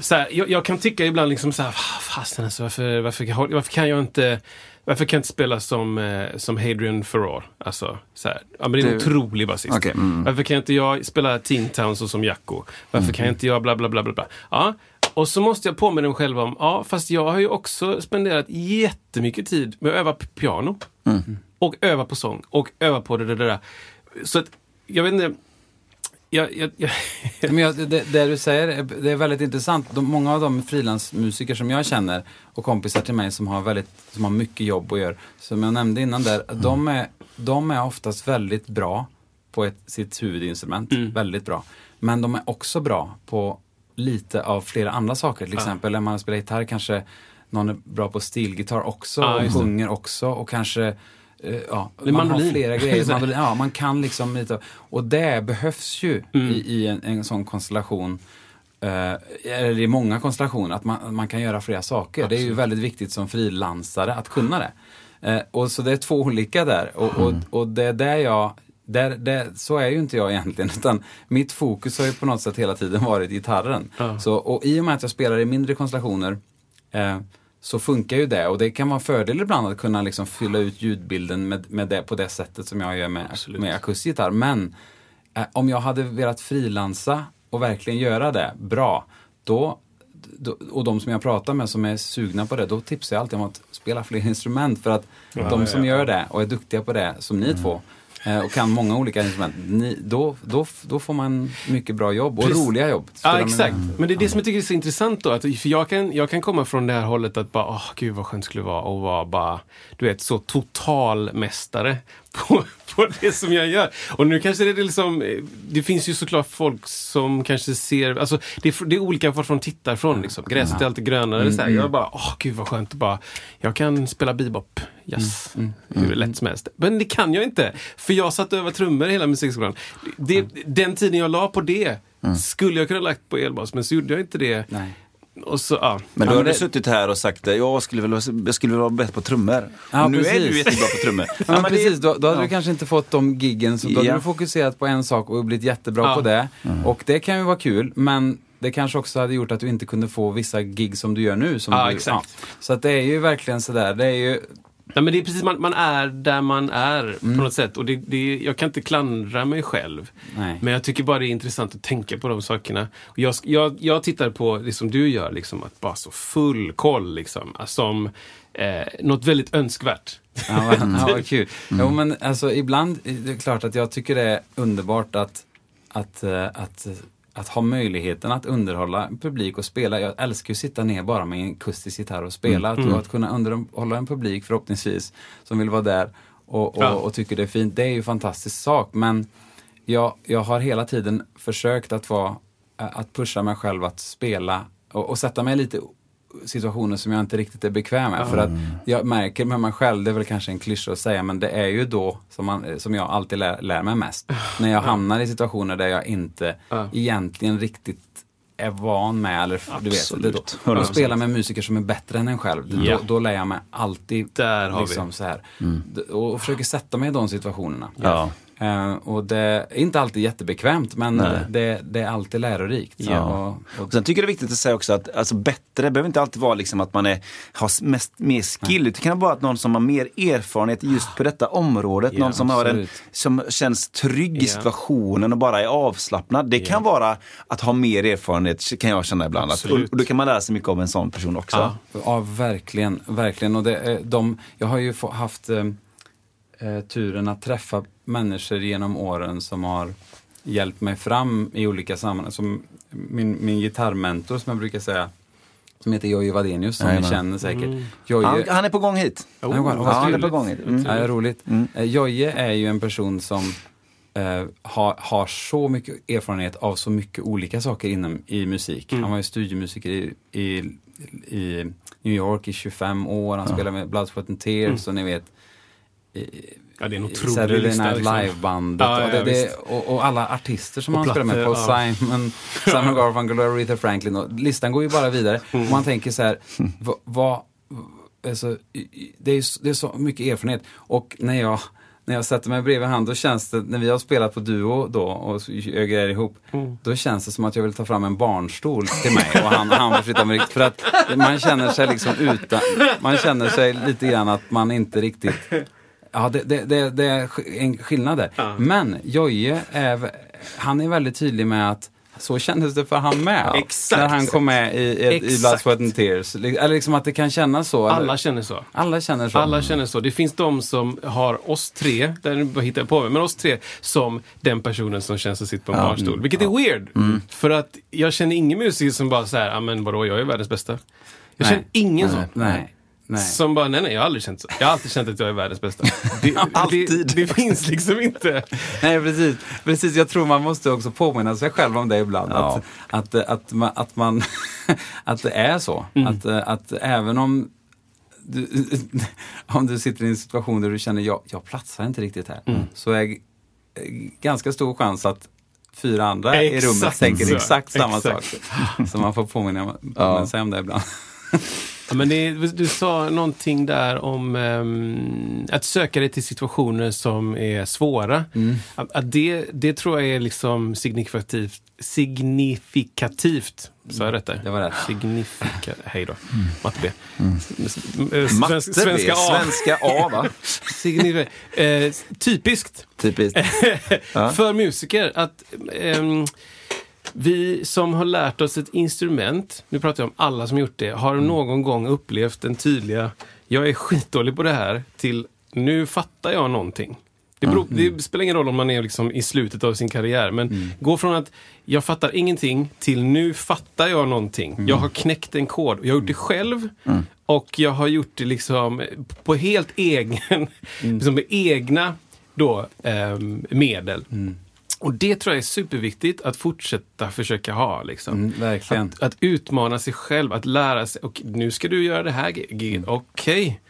Speaker 3: så jag, jag kan tycka ibland liksom så här, "Ah, fasen alltså, varför, varför, varför kan jag inte varför kan jag inte spela som, eh, som Hadrian Farrar? Alltså, så här. Ja, men det är en
Speaker 2: Du-
Speaker 3: otrolig basist.
Speaker 2: Okej, mm.
Speaker 3: Varför kan inte jag spela Teen Town så som Jacko? Varför kan inte jag bla bla bla bla bla? Ja, och så måste jag påminna mig själv om, ja, fast jag har ju också spenderat jättemycket tid med att öva på piano. Och öva på sång. Och öva på det där. Så att, jag vet inte. Jag, jag, jag,
Speaker 1: Men jag, det, det du säger, det är väldigt intressant. De, många av de frilansmusiker som jag känner och kompisar till mig som har, väldigt, som har mycket jobb och gör, som jag nämnde innan där, de, är, de är oftast väldigt bra på ett, sitt huvudinstrument. Väldigt bra. Men de är också bra på lite av flera andra saker. Till exempel när man spelar gitarr kanske någon är bra på stilgitarr också
Speaker 3: Ja,
Speaker 1: och sjunger också och kanske eh, Ja, man
Speaker 3: mandolin.
Speaker 1: har flera grejer. Mandolin, ja, man kan liksom lite. Och det behövs ju
Speaker 3: Mm.
Speaker 1: i, i en, en sån konstellation. eh, eller i många konstellationer, att man, man kan göra flera saker. Det är ju väldigt viktigt som frilansare att kunna det. Eh, och så det är två olika där. Och, och,
Speaker 3: Mm.
Speaker 1: och det är där jag där, det, så är ju inte jag egentligen, utan mitt fokus har ju på något sätt hela tiden varit gitarren.
Speaker 3: Ja.
Speaker 1: Så, och i och med att jag spelar i mindre konstellationer eh, så funkar ju det. Och det kan vara en fördel ibland att kunna liksom fylla ut ljudbilden med, med det på det sättet som jag gör med, med akustisk gitarr. Men eh, om jag hade velat frilansa och verkligen göra det bra, då, och de som jag pratar med som är sugna på det, då tipsar jag alltid om att spela fler instrument för att de som gör det och är duktiga på det, som ni två, eh, och kan många olika instrument, ni, då, då, då får man mycket bra jobb och
Speaker 3: Precis.
Speaker 1: roliga jobb.
Speaker 3: Ja,
Speaker 1: Spela med-
Speaker 3: exakt. Men det är det som jag tycker är så intressant då. Att, för jag kan, jag kan komma från det här hållet att bara, åh gud vad skönt det skulle vara att vara bara, du vet, så totalmästare på, på det som jag gör. Och nu kanske det är liksom, eh, det finns ju såklart folk som kanske ser, alltså det är, det är olika vart de tittar från liksom. Gräset är alltid grönare. Så här. Jag bara, åh gud vad skönt att bara, jag kan spela bebop, jazz, hur lätt som helst. Men det kan jag inte. För jag satt över trummor hela musikskolan. Det, den tiden jag la på det skulle jag kunna lagt på elbas, men så gjorde jag inte det.
Speaker 1: Nej.
Speaker 3: Och så, ja.
Speaker 2: Men
Speaker 1: Ja,
Speaker 2: du hade
Speaker 1: det-
Speaker 2: suttit här och sagt det, jag skulle väl, vara- jag skulle väl vara bättre på trummor.
Speaker 1: Ja,
Speaker 2: nu är
Speaker 1: precis.
Speaker 2: du jättebra på trummor.
Speaker 1: Ja, men precis, då, då hade
Speaker 2: ja.
Speaker 1: du kanske inte fått de giggen, så då hade
Speaker 2: Ja.
Speaker 1: du fokuserat på en sak och blivit jättebra
Speaker 3: Ja.
Speaker 1: på det. Och det kan ju vara kul, men det kanske också hade gjort att du inte kunde få vissa gig som du gör nu. Som
Speaker 3: Ja,
Speaker 1: du,
Speaker 3: exakt.
Speaker 1: Så att det är ju verkligen sådär, det är ju
Speaker 3: Nej, men det är precis, man, man är där man är
Speaker 1: Mm.
Speaker 3: på något sätt. Och det, det, jag kan inte klandra mig själv.
Speaker 1: Nej.
Speaker 3: Men jag tycker bara det är intressant att tänka på de sakerna. Och jag, jag, jag tittar på det som du gör, liksom, att bara så full koll, liksom, som eh, något väldigt önskvärt.
Speaker 1: Ja, vad, ja, vad kul. Jo, men alltså ibland, det är klart att jag tycker det är underbart att, att, eh, att, att ha möjligheten att underhålla en publik och spela. Jag älskar ju att sitta ner bara med en akustisk gitarr och spela. Att, och att kunna underhålla en publik förhoppningsvis som vill vara där och, och,
Speaker 3: Ja.
Speaker 1: och tycker det är fint. Det är ju en fantastisk sak. Men jag, jag har hela tiden försökt att vara, att pusha mig själv att spela och, och sätta mig lite situationer som jag inte riktigt är bekväm med. För att jag märker med mig själv, det är väl kanske en klyscha att säga, men det är ju då som, man, som jag alltid lär, lär mig mest. När jag hamnar i situationer där jag inte
Speaker 3: Ja.
Speaker 1: egentligen riktigt är van med, eller du vet, det, då,
Speaker 2: Absolut.
Speaker 1: och spela med musiker som är bättre än en själv. Då,
Speaker 3: Ja.
Speaker 1: då lär jag mig alltid
Speaker 3: Där har vi.
Speaker 1: liksom, Så här, D- och försöker sätta mig i de situationerna.
Speaker 2: Ja.
Speaker 1: Eh, och det är inte alltid jättebekvämt men det, det är alltid lärorikt.
Speaker 2: Ja.
Speaker 1: Och, och,
Speaker 2: Och sen tycker jag det är viktigt att säga också att alltså, bättre behöver inte alltid vara liksom att man är, har mest, mer skill. Det kan vara att någon som har mer erfarenhet just på detta området.
Speaker 3: Ja,
Speaker 2: någon som, har en, som känns trygg i situationen och bara är avslappnad. Det kan vara att ha mer erfarenhet kan jag känna ibland. Att, och, då kan man lära sig mycket av en sån person också.
Speaker 3: Ja.
Speaker 1: ja, verkligen. verkligen. Och det, är de, jag har ju haft eh, eh, turen att träffa människor genom åren som har hjälpt mig fram i olika sammanhang. Som min, min gitarrmentor som jag brukar säga, som heter Jojje Wadenius, som ni
Speaker 2: Jajamän.
Speaker 1: känner säkert.
Speaker 3: Mm.
Speaker 1: Jojje,
Speaker 2: Han, han är på gång hit.
Speaker 1: Ja, vad- vad
Speaker 2: ja, han är på gång hit. Mm.
Speaker 1: Ja, roligt. Eh, Jojje är ju en person som eh, har, har så mycket erfarenhet av så mycket olika saker inom i musik. Han var ju studiemusiker i, i, i New York i 25 år. Han spelade med Blood, Sweat and Tears och ni vet
Speaker 3: Ja, det är en otrolig
Speaker 1: Saturday
Speaker 3: lista.
Speaker 1: Night
Speaker 3: liksom.
Speaker 1: Live-bandet
Speaker 3: Ja,
Speaker 1: och, det,
Speaker 3: ja,
Speaker 1: det, och, och alla artister som han spelar med på
Speaker 3: ja.
Speaker 1: Simon, Simon Garfunkel och Aretha Franklin. Och listan går ju bara vidare.
Speaker 3: Mm.
Speaker 1: Och man tänker så här, vad, vad, alltså, det, är, så- det är så mycket erfarenhet. Och när jag, när jag sätter mig bredvid han, då känns det, när vi har spelat på Duo då och gör grejer ihop,
Speaker 3: Mm.
Speaker 1: då känns det som att jag vill ta fram en barnstol till mig och han, han får flytta mig riktigt. För att man känner sig liksom utan, man känner sig lite grann att man inte riktigt Ja, det, det, det, det är en skillnad där. Men Jojje, är, han är väldigt tydlig med att så kändes det för han med.
Speaker 3: Exakt.
Speaker 1: När han kom med i, i, i Blood. Sweat and Tears. Eller liksom att det kan kännas så. eller-
Speaker 3: Alla känner så.
Speaker 1: alla känner så.
Speaker 3: Alla känner så. Det finns de som har oss tre, där hittar jag på mig, men oss tre som den personen som känns att sitta på en barnstol. Vilket är weird. För att jag känner ingen musiker som bara så här, ja men vadå, jag är världens bästa. Jag
Speaker 1: Nej.
Speaker 3: känner ingen sån.
Speaker 1: Nej. Nej.
Speaker 3: Som bara, nej nej, jag har aldrig känt så. Jag har alltid känt att jag är världens bästa. Det,
Speaker 2: Alltid.
Speaker 3: Det, det finns liksom inte.
Speaker 1: Nej, precis. precis. Jag tror man måste också påminna sig själv om det ibland.
Speaker 2: Ja.
Speaker 1: Att, att, att, man, att, man, att det är så. Att, att även om du, om du sitter i en situation där du känner jag, jag platsar inte riktigt här. Så är eh, ganska stor chans att fyra andra i
Speaker 3: Exakt
Speaker 1: rummet tänker exakt samma
Speaker 3: Exakt.
Speaker 1: sak. Så man får påminna
Speaker 2: Ja.
Speaker 1: sig om det ibland.
Speaker 3: Ja, men det, du sa någonting där om ehm, att söka dig till situationer som är svåra. Att, att det, det tror jag är liksom signifikativt. Signifikativt. Sa jag rätt där?
Speaker 1: Det var rätt.
Speaker 3: Signifika, hej då. Matte B.
Speaker 2: Matte
Speaker 3: Svensk,
Speaker 2: B,
Speaker 3: svenska A.
Speaker 2: Svenska A va?
Speaker 3: Signifi- eh, typiskt
Speaker 2: Typiskt.
Speaker 3: för musiker att ehm, vi som har lärt oss ett instrument, nu pratar jag om alla som gjort det, har någon gång upplevt den tydliga, jag är skitdålig på det här, till nu fattar jag någonting. Det, beror, det spelar ingen roll om man är liksom i slutet av sin karriär, men gå från att jag fattar ingenting till nu fattar jag någonting. Jag har knäckt en kod. Jag har gjort det själv och jag har gjort det liksom på helt egen, liksom med egna då, ehm, medel. Och det tror jag är superviktigt att fortsätta försöka ha. Liksom.
Speaker 1: Mm, verkligen.
Speaker 3: Att, att utmana sig själv, att lära sig. Och nu ska du göra det här giget. Okej.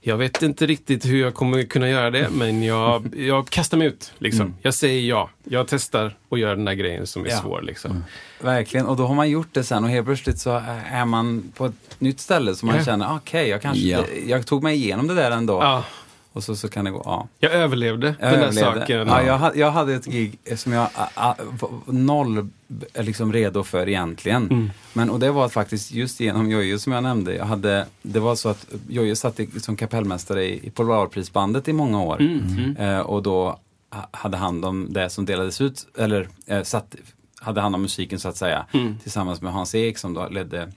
Speaker 3: Jag vet inte riktigt hur jag kommer kunna göra det, men jag, jag kastar mig ut. Liksom. Jag säger ja. Jag testar och gör den där grejen som är
Speaker 1: Ja.
Speaker 3: svår. Liksom.
Speaker 1: Verkligen, och då har man gjort det sen och helt plötsligt så är man på ett nytt ställe som man
Speaker 3: Ja.
Speaker 1: känner, okej, jag kanske,
Speaker 2: Ja.
Speaker 1: jag tog mig igenom det där ändå.
Speaker 3: Ja.
Speaker 1: Och så, så kan det gå, ja.
Speaker 3: Jag överlevde
Speaker 1: Jag
Speaker 3: den där
Speaker 1: överlevde.
Speaker 3: saken.
Speaker 1: Ja, jag, hade, jag hade ett gig som jag a, var noll är liksom redo för egentligen.
Speaker 3: Mm.
Speaker 1: Men, och det var faktiskt just genom Jojje som jag nämnde. Jag hade, det var så att Jojje satt i, som kapellmästare i, i Polarprisbandet i många år.
Speaker 3: Mm,
Speaker 1: Eh, och då ha- hade hand om det som delades ut, eller eh, satt, hade hand om musiken så att säga.
Speaker 3: Mm.
Speaker 1: Tillsammans med Hans Ek som då ledde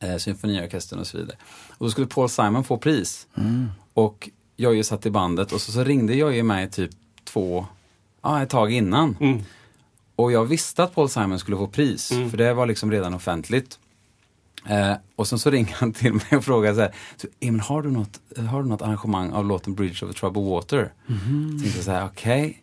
Speaker 1: eh, symfoniorkestern och så vidare. Och då skulle Paul Simon få pris. Och Jojje satt i bandet och så, så ringde Jojje mig typ två, ja ett tag innan.
Speaker 3: Mm.
Speaker 1: Och jag visste att Paul Simon skulle få pris, för det var liksom redan offentligt. Eh, och sen så ringer han till mig och frågar så här, Emil har du, något, har du något arrangemang av låten Bridge over Troubled Water?
Speaker 3: Mhm.
Speaker 1: Så tänkte jag så här, okej,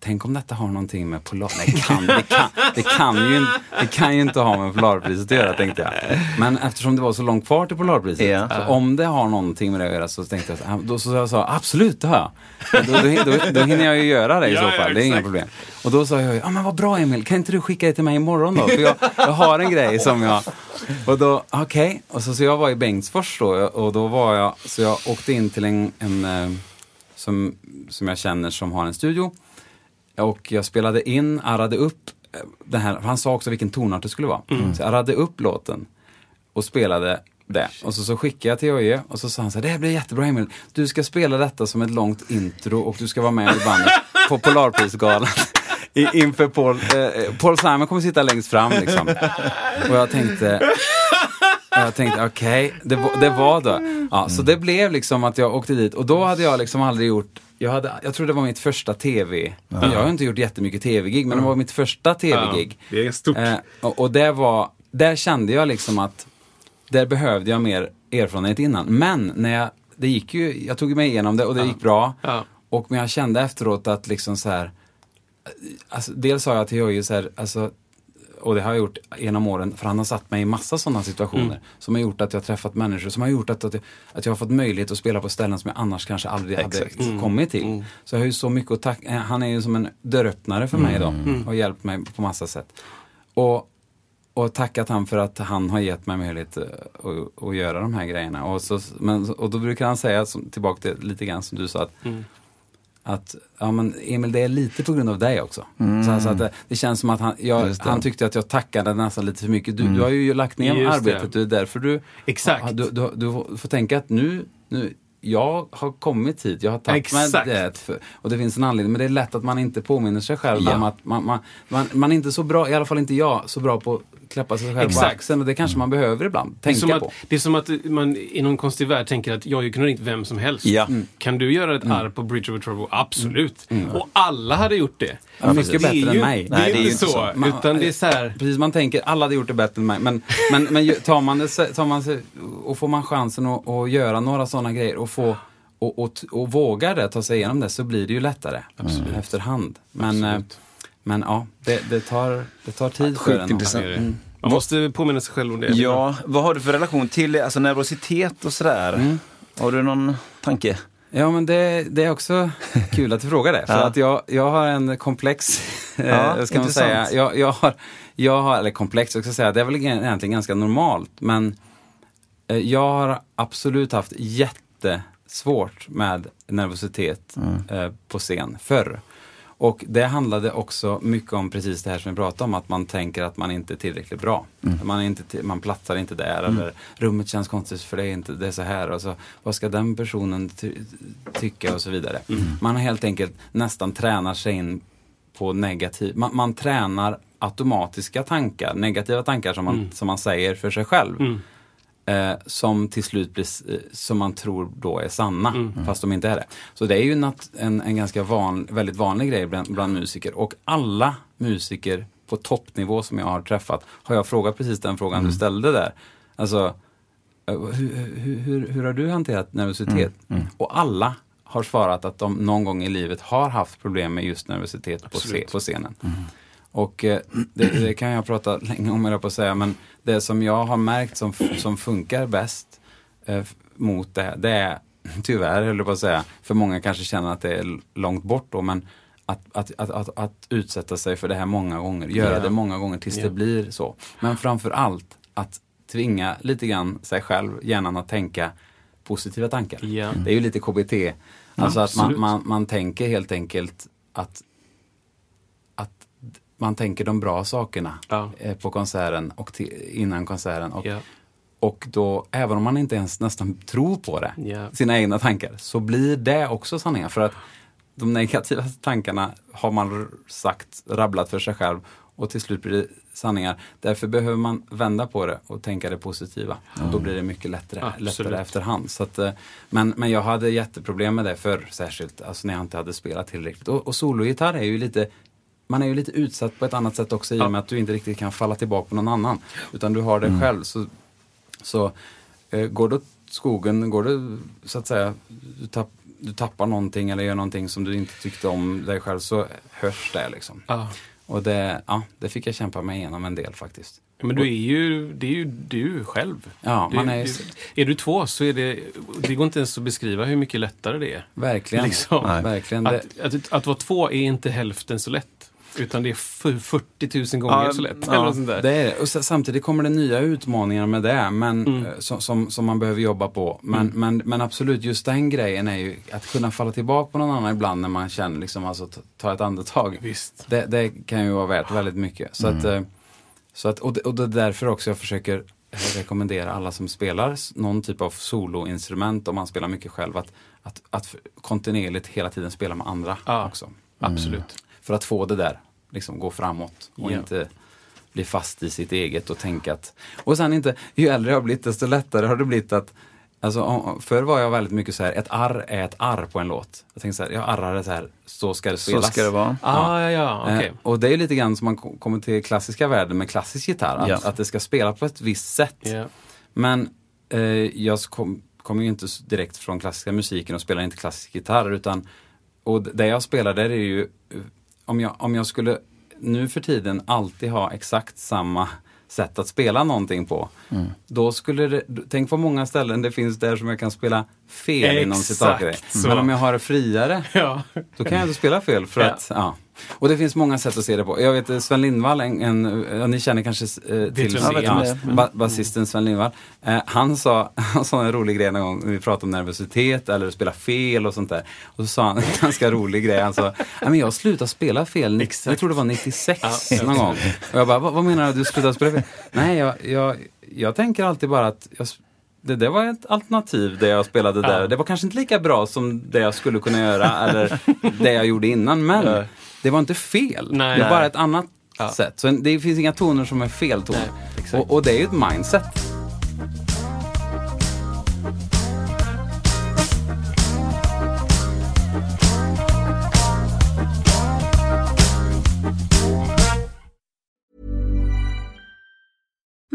Speaker 1: tänk om detta har någonting med Polar... Nej, det kan, det kan, det kan, ju, inte- det kan ju inte ha med Polarpriset att göra, tänkte jag. Men eftersom det var så långt kvar till Polarpriset,
Speaker 2: Ja.
Speaker 1: så om det har någonting med det att göra så tänkte jag, då så jag sa absolut, det har jag. Då, då, då, då hinner jag ju göra det i så
Speaker 3: ja,
Speaker 1: fall, det är inga problem. Och då sa jag, ja men vad bra Emil, kan inte du skicka det till mig imorgon då? För jag, jag har en grej som jag... Och då, okej. Och så, så jag var i Bengtsfors då och då var jag, så jag åkte in till en, en eh, som, som jag känner som har en studio. Och jag spelade in, arrade upp eh, den här, han sa också vilken tonart det skulle vara. Så jag arrade upp låten och spelade det. Och så, så skickade jag till Jojje och så sa han så här, det här blir jättebra Emil. Du ska spela detta som ett långt intro och du ska vara med i bandet på Polarprisgalan. I, inför Paul, eh, Paul Simon kommer sitta längst fram liksom. Och jag tänkte, jag tänkte okej, det, var- det var då. Ja, Så det blev liksom att jag åkte dit och då hade jag liksom aldrig gjort jag, hade, jag tror det var mitt första tv. Jag har inte gjort jättemycket tv-gig, men det var mitt första tv-gig.
Speaker 3: Ja, det är stort.
Speaker 1: Eh, och, och det var, där kände jag liksom att där behövde jag mer erfarenhet innan. Men när jag, det gick ju, jag tog mig igenom det och det gick bra.
Speaker 3: Ja.
Speaker 1: Och men jag kände efteråt att liksom så här, alltså, dels sa jag till Jojje så här, alltså, och det har jag gjort genom åren, för han har satt mig i massa sådana situationer
Speaker 3: Mm.
Speaker 1: som har gjort att jag har träffat människor, som har gjort att, att, jag, att jag har fått möjlighet att spela på ställen som jag annars kanske aldrig
Speaker 2: Exakt.
Speaker 1: hade kommit till. Så jag har ju så mycket att tacka, eh, han är ju som en dörröppnare för mig då och har hjälpt mig på massa sätt. Och, och tackat han för att han har gett mig möjlighet eh, att, att göra de här grejerna. Och, så, men, och då brukar han säga, som, tillbaka till lite grann som du sa, att att ja, men Emil, det är lite på grund av dig också. Så alltså att det, det känns som att han, jag, han tyckte att jag tackade nästan lite för mycket. Du, du har ju lagt ner
Speaker 3: Just
Speaker 1: arbetet, det är därför du...
Speaker 3: Exakt.
Speaker 1: Du, du, du får tänka att nu, nu, jag har kommit hit, jag har tagit mig det. För, och det finns en anledning, men det är lätt att man inte påminner sig själv
Speaker 2: Ja.
Speaker 1: om att man, man, man, man är inte så bra, i alla fall inte jag, så bra på klappa sig själv på
Speaker 3: Exakt.
Speaker 1: axeln. Och det kanske man behöver ibland,
Speaker 3: Det är,
Speaker 1: tänka
Speaker 3: som
Speaker 1: på.
Speaker 3: att, det är som att man i någon konstig värld tänker att jag kunde ringt vem som helst.
Speaker 2: Ja.
Speaker 3: Kan du göra ett arr på Bridge over Trouble? Absolut. Och alla hade gjort det.
Speaker 1: Ja, mycket
Speaker 3: Det är
Speaker 1: bättre
Speaker 3: ju-
Speaker 1: än mig.
Speaker 3: Det är,
Speaker 2: Nej, det är ju
Speaker 3: inte
Speaker 2: inte
Speaker 3: så.
Speaker 1: så. Man-
Speaker 3: Utan det är så här.
Speaker 1: Precis, man tänker alla hade gjort det bättre än mig. Men, men, men tar man det, tar man sig, och får man chansen att, att göra några sådana grejer och få och, och, och vågar det, ta sig igenom det, så blir det ju lättare efterhand. Men, eh, men ja, det, det, tar, det tar tid för en.
Speaker 3: det. Man måste påminna sig själv om det.
Speaker 2: Ja, vad har du för relation till alltså, nervositet och sådär? Har du någon tanke?
Speaker 1: Ja, men det, det är också kul att du frågar det. För
Speaker 2: Ja.
Speaker 1: att jag, jag har en komplex, eh,
Speaker 2: Ja,
Speaker 1: ska man säga. Jag, jag, har, jag har, eller komplex, jag ska säga, det är väl egentligen ganska normalt. Men eh, jag har absolut haft jättesvårt med nervositet eh, på scen förr. Och det handlade också mycket om precis det här som vi pratade om, att man tänker att man inte är tillräckligt bra. Man, är inte man platsar inte där, eller rummet känns konstigt för det är inte det är så här. Och så, vad ska den personen ty tycka och så vidare. Man helt enkelt nästan tränar sig in på negativ, man, man tränar automatiska tankar, negativa tankar som man, som man säger för sig själv. Eh, som till slut blir, eh, som man tror då är sanna, fast de inte är det. Så det är ju en, en ganska van, väldigt vanlig grej bland, bland musiker. Och alla musiker på toppnivå som jag har träffat har jag frågat precis den frågan du ställde där. Alltså, eh, hur, hur, hur, hur har du hanterat nervositet? Och alla har svarat att de någon gång i livet har haft problem med just nervositet på, på scenen. Och eh, det, det kan jag prata länge om, jag på att säga, men det som jag har märkt som, som funkar bäst eh, mot det här, det är tyvärr, höll jag på att säga, för många kanske känner att det är långt bort då, men att, att, att, att, att utsätta sig för det här många gånger, göra
Speaker 3: Ja.
Speaker 1: det många gånger tills
Speaker 3: Ja.
Speaker 1: det blir så. Men framför allt att tvinga lite grann sig själv, hjärnan att tänka positiva tankar.
Speaker 3: Ja.
Speaker 1: Det är ju lite KBT. Alltså att man, man, man tänker helt enkelt att man tänker de bra sakerna
Speaker 3: Ja.
Speaker 1: eh, på konserten och till, innan konserten. Och,
Speaker 3: Ja.
Speaker 1: och då, även om man inte ens nästan tror på det,
Speaker 3: Ja.
Speaker 1: sina egna tankar, så blir det också sanningar. För att de negativa tankarna har man sagt, rabblat för sig själv och till slut blir det sanningar. Därför behöver man vända på det och tänka det positiva. Och då blir det mycket lättare,
Speaker 3: Absolut.
Speaker 1: lättare efterhand. Så att, eh, men, men jag hade jätteproblem med det förr, särskilt alltså när jag inte hade spelat tillräckligt. Och, och sologitarr är ju lite man är ju lite utsatt på ett annat sätt också i och med att du inte riktigt kan falla tillbaka på någon annan. Utan du har det själv. Så, så eh, går det åt skogen, går det så att säga, du, tapp, du tappar någonting eller gör någonting som du inte tyckte om dig själv så hörs det liksom.
Speaker 3: Ja.
Speaker 1: Och det, ja, det fick jag kämpa mig igenom en del faktiskt.
Speaker 3: Men du är ju, det är ju du själv.
Speaker 1: Ja,
Speaker 3: du,
Speaker 1: man är-
Speaker 3: du, är du två så är det, det går inte ens att beskriva hur mycket lättare det är.
Speaker 1: Verkligen.
Speaker 3: Liksom.
Speaker 1: Verkligen.
Speaker 3: Att, att, att vara två är inte hälften så lätt. Utan det är f- 40 000 gånger
Speaker 2: Ja,
Speaker 3: så lätt.
Speaker 2: ja,
Speaker 3: eller något sånt där.
Speaker 1: det är det. Och så, samtidigt kommer det nya utmaningar med det men,
Speaker 3: Mm.
Speaker 1: eh, som, som, som man behöver jobba på. Men, men, men absolut, just den grejen är ju att kunna falla tillbaka på någon annan ibland när man känner liksom, alltså, ta, ta ett andetag.
Speaker 3: Visst.
Speaker 1: Det, det kan ju vara värt väldigt mycket. Så att, eh, så att, och, det, och det är därför också jag försöker rekommendera alla som spelar någon typ av soloinstrument, om man spelar mycket själv, att, att, att kontinuerligt hela tiden spela med andra
Speaker 3: Ja.
Speaker 1: också.
Speaker 3: Absolut.
Speaker 1: För att få det där, liksom gå framåt och
Speaker 3: Ja.
Speaker 1: inte bli fast i sitt eget och tänka att... Och sen inte, ju äldre jag har blivit desto lättare har det blivit att Alltså, förr var jag väldigt mycket så här, ett arr är ett arr på en låt. Jag tänkte så här, jag arrade så här, så ska det
Speaker 2: Så
Speaker 1: spelas.
Speaker 2: ska det vara.
Speaker 3: Ah, ja, ja, okej.
Speaker 1: Eh, och det är lite grann som man ko- kommer till klassiska världen med klassisk gitarr, att,
Speaker 2: Ja.
Speaker 1: att det ska spela på ett visst sätt.
Speaker 3: Ja.
Speaker 1: Men eh, jag kom, kommer ju inte direkt från klassiska musiken och spelar inte klassisk gitarr utan och det jag spelar där är ju eh, om jag, om jag skulle nu för tiden alltid ha exakt samma sätt att spela någonting på.
Speaker 3: Mm.
Speaker 1: Då skulle det, tänk på många ställen det finns där som jag kan spela fel inom
Speaker 3: Exakt
Speaker 1: citatgrej.
Speaker 3: så.
Speaker 1: Men om jag har det friare
Speaker 3: Ja.
Speaker 1: då kan jag inte spela fel för
Speaker 3: Ja.
Speaker 1: att, ja. Och det finns många sätt att se det på. Jag vet eh, Sven Lindvall, en, en, ja, ni känner kanske eh, till
Speaker 3: det
Speaker 1: ja, ba, basisten Sven Lindvall. Eh, han sa, han sa en rolig grej någon gång, när vi pratade om nervositet eller att spela fel och sånt där. Och så sa han en ganska rolig grej, han sa, "Nej, men jag slutade spela fel, ni- jag tror det var 96
Speaker 3: Ja.
Speaker 1: någon gång. Och jag bara, vad, vad menar du, du slutade spela fel? Nej, jag, jag, jag tänker alltid bara att jag, det där var ett alternativ det jag spelade där.
Speaker 3: Ja.
Speaker 1: Det var kanske inte lika bra som det jag skulle kunna göra eller det jag gjorde innan. Men det var inte fel.
Speaker 3: Nej.
Speaker 1: det är bara ett annat
Speaker 3: Ja.
Speaker 1: sätt. Så det finns inga toner som är fel ton.
Speaker 3: Nej, exakt.
Speaker 1: och, och det är ju ett mindset.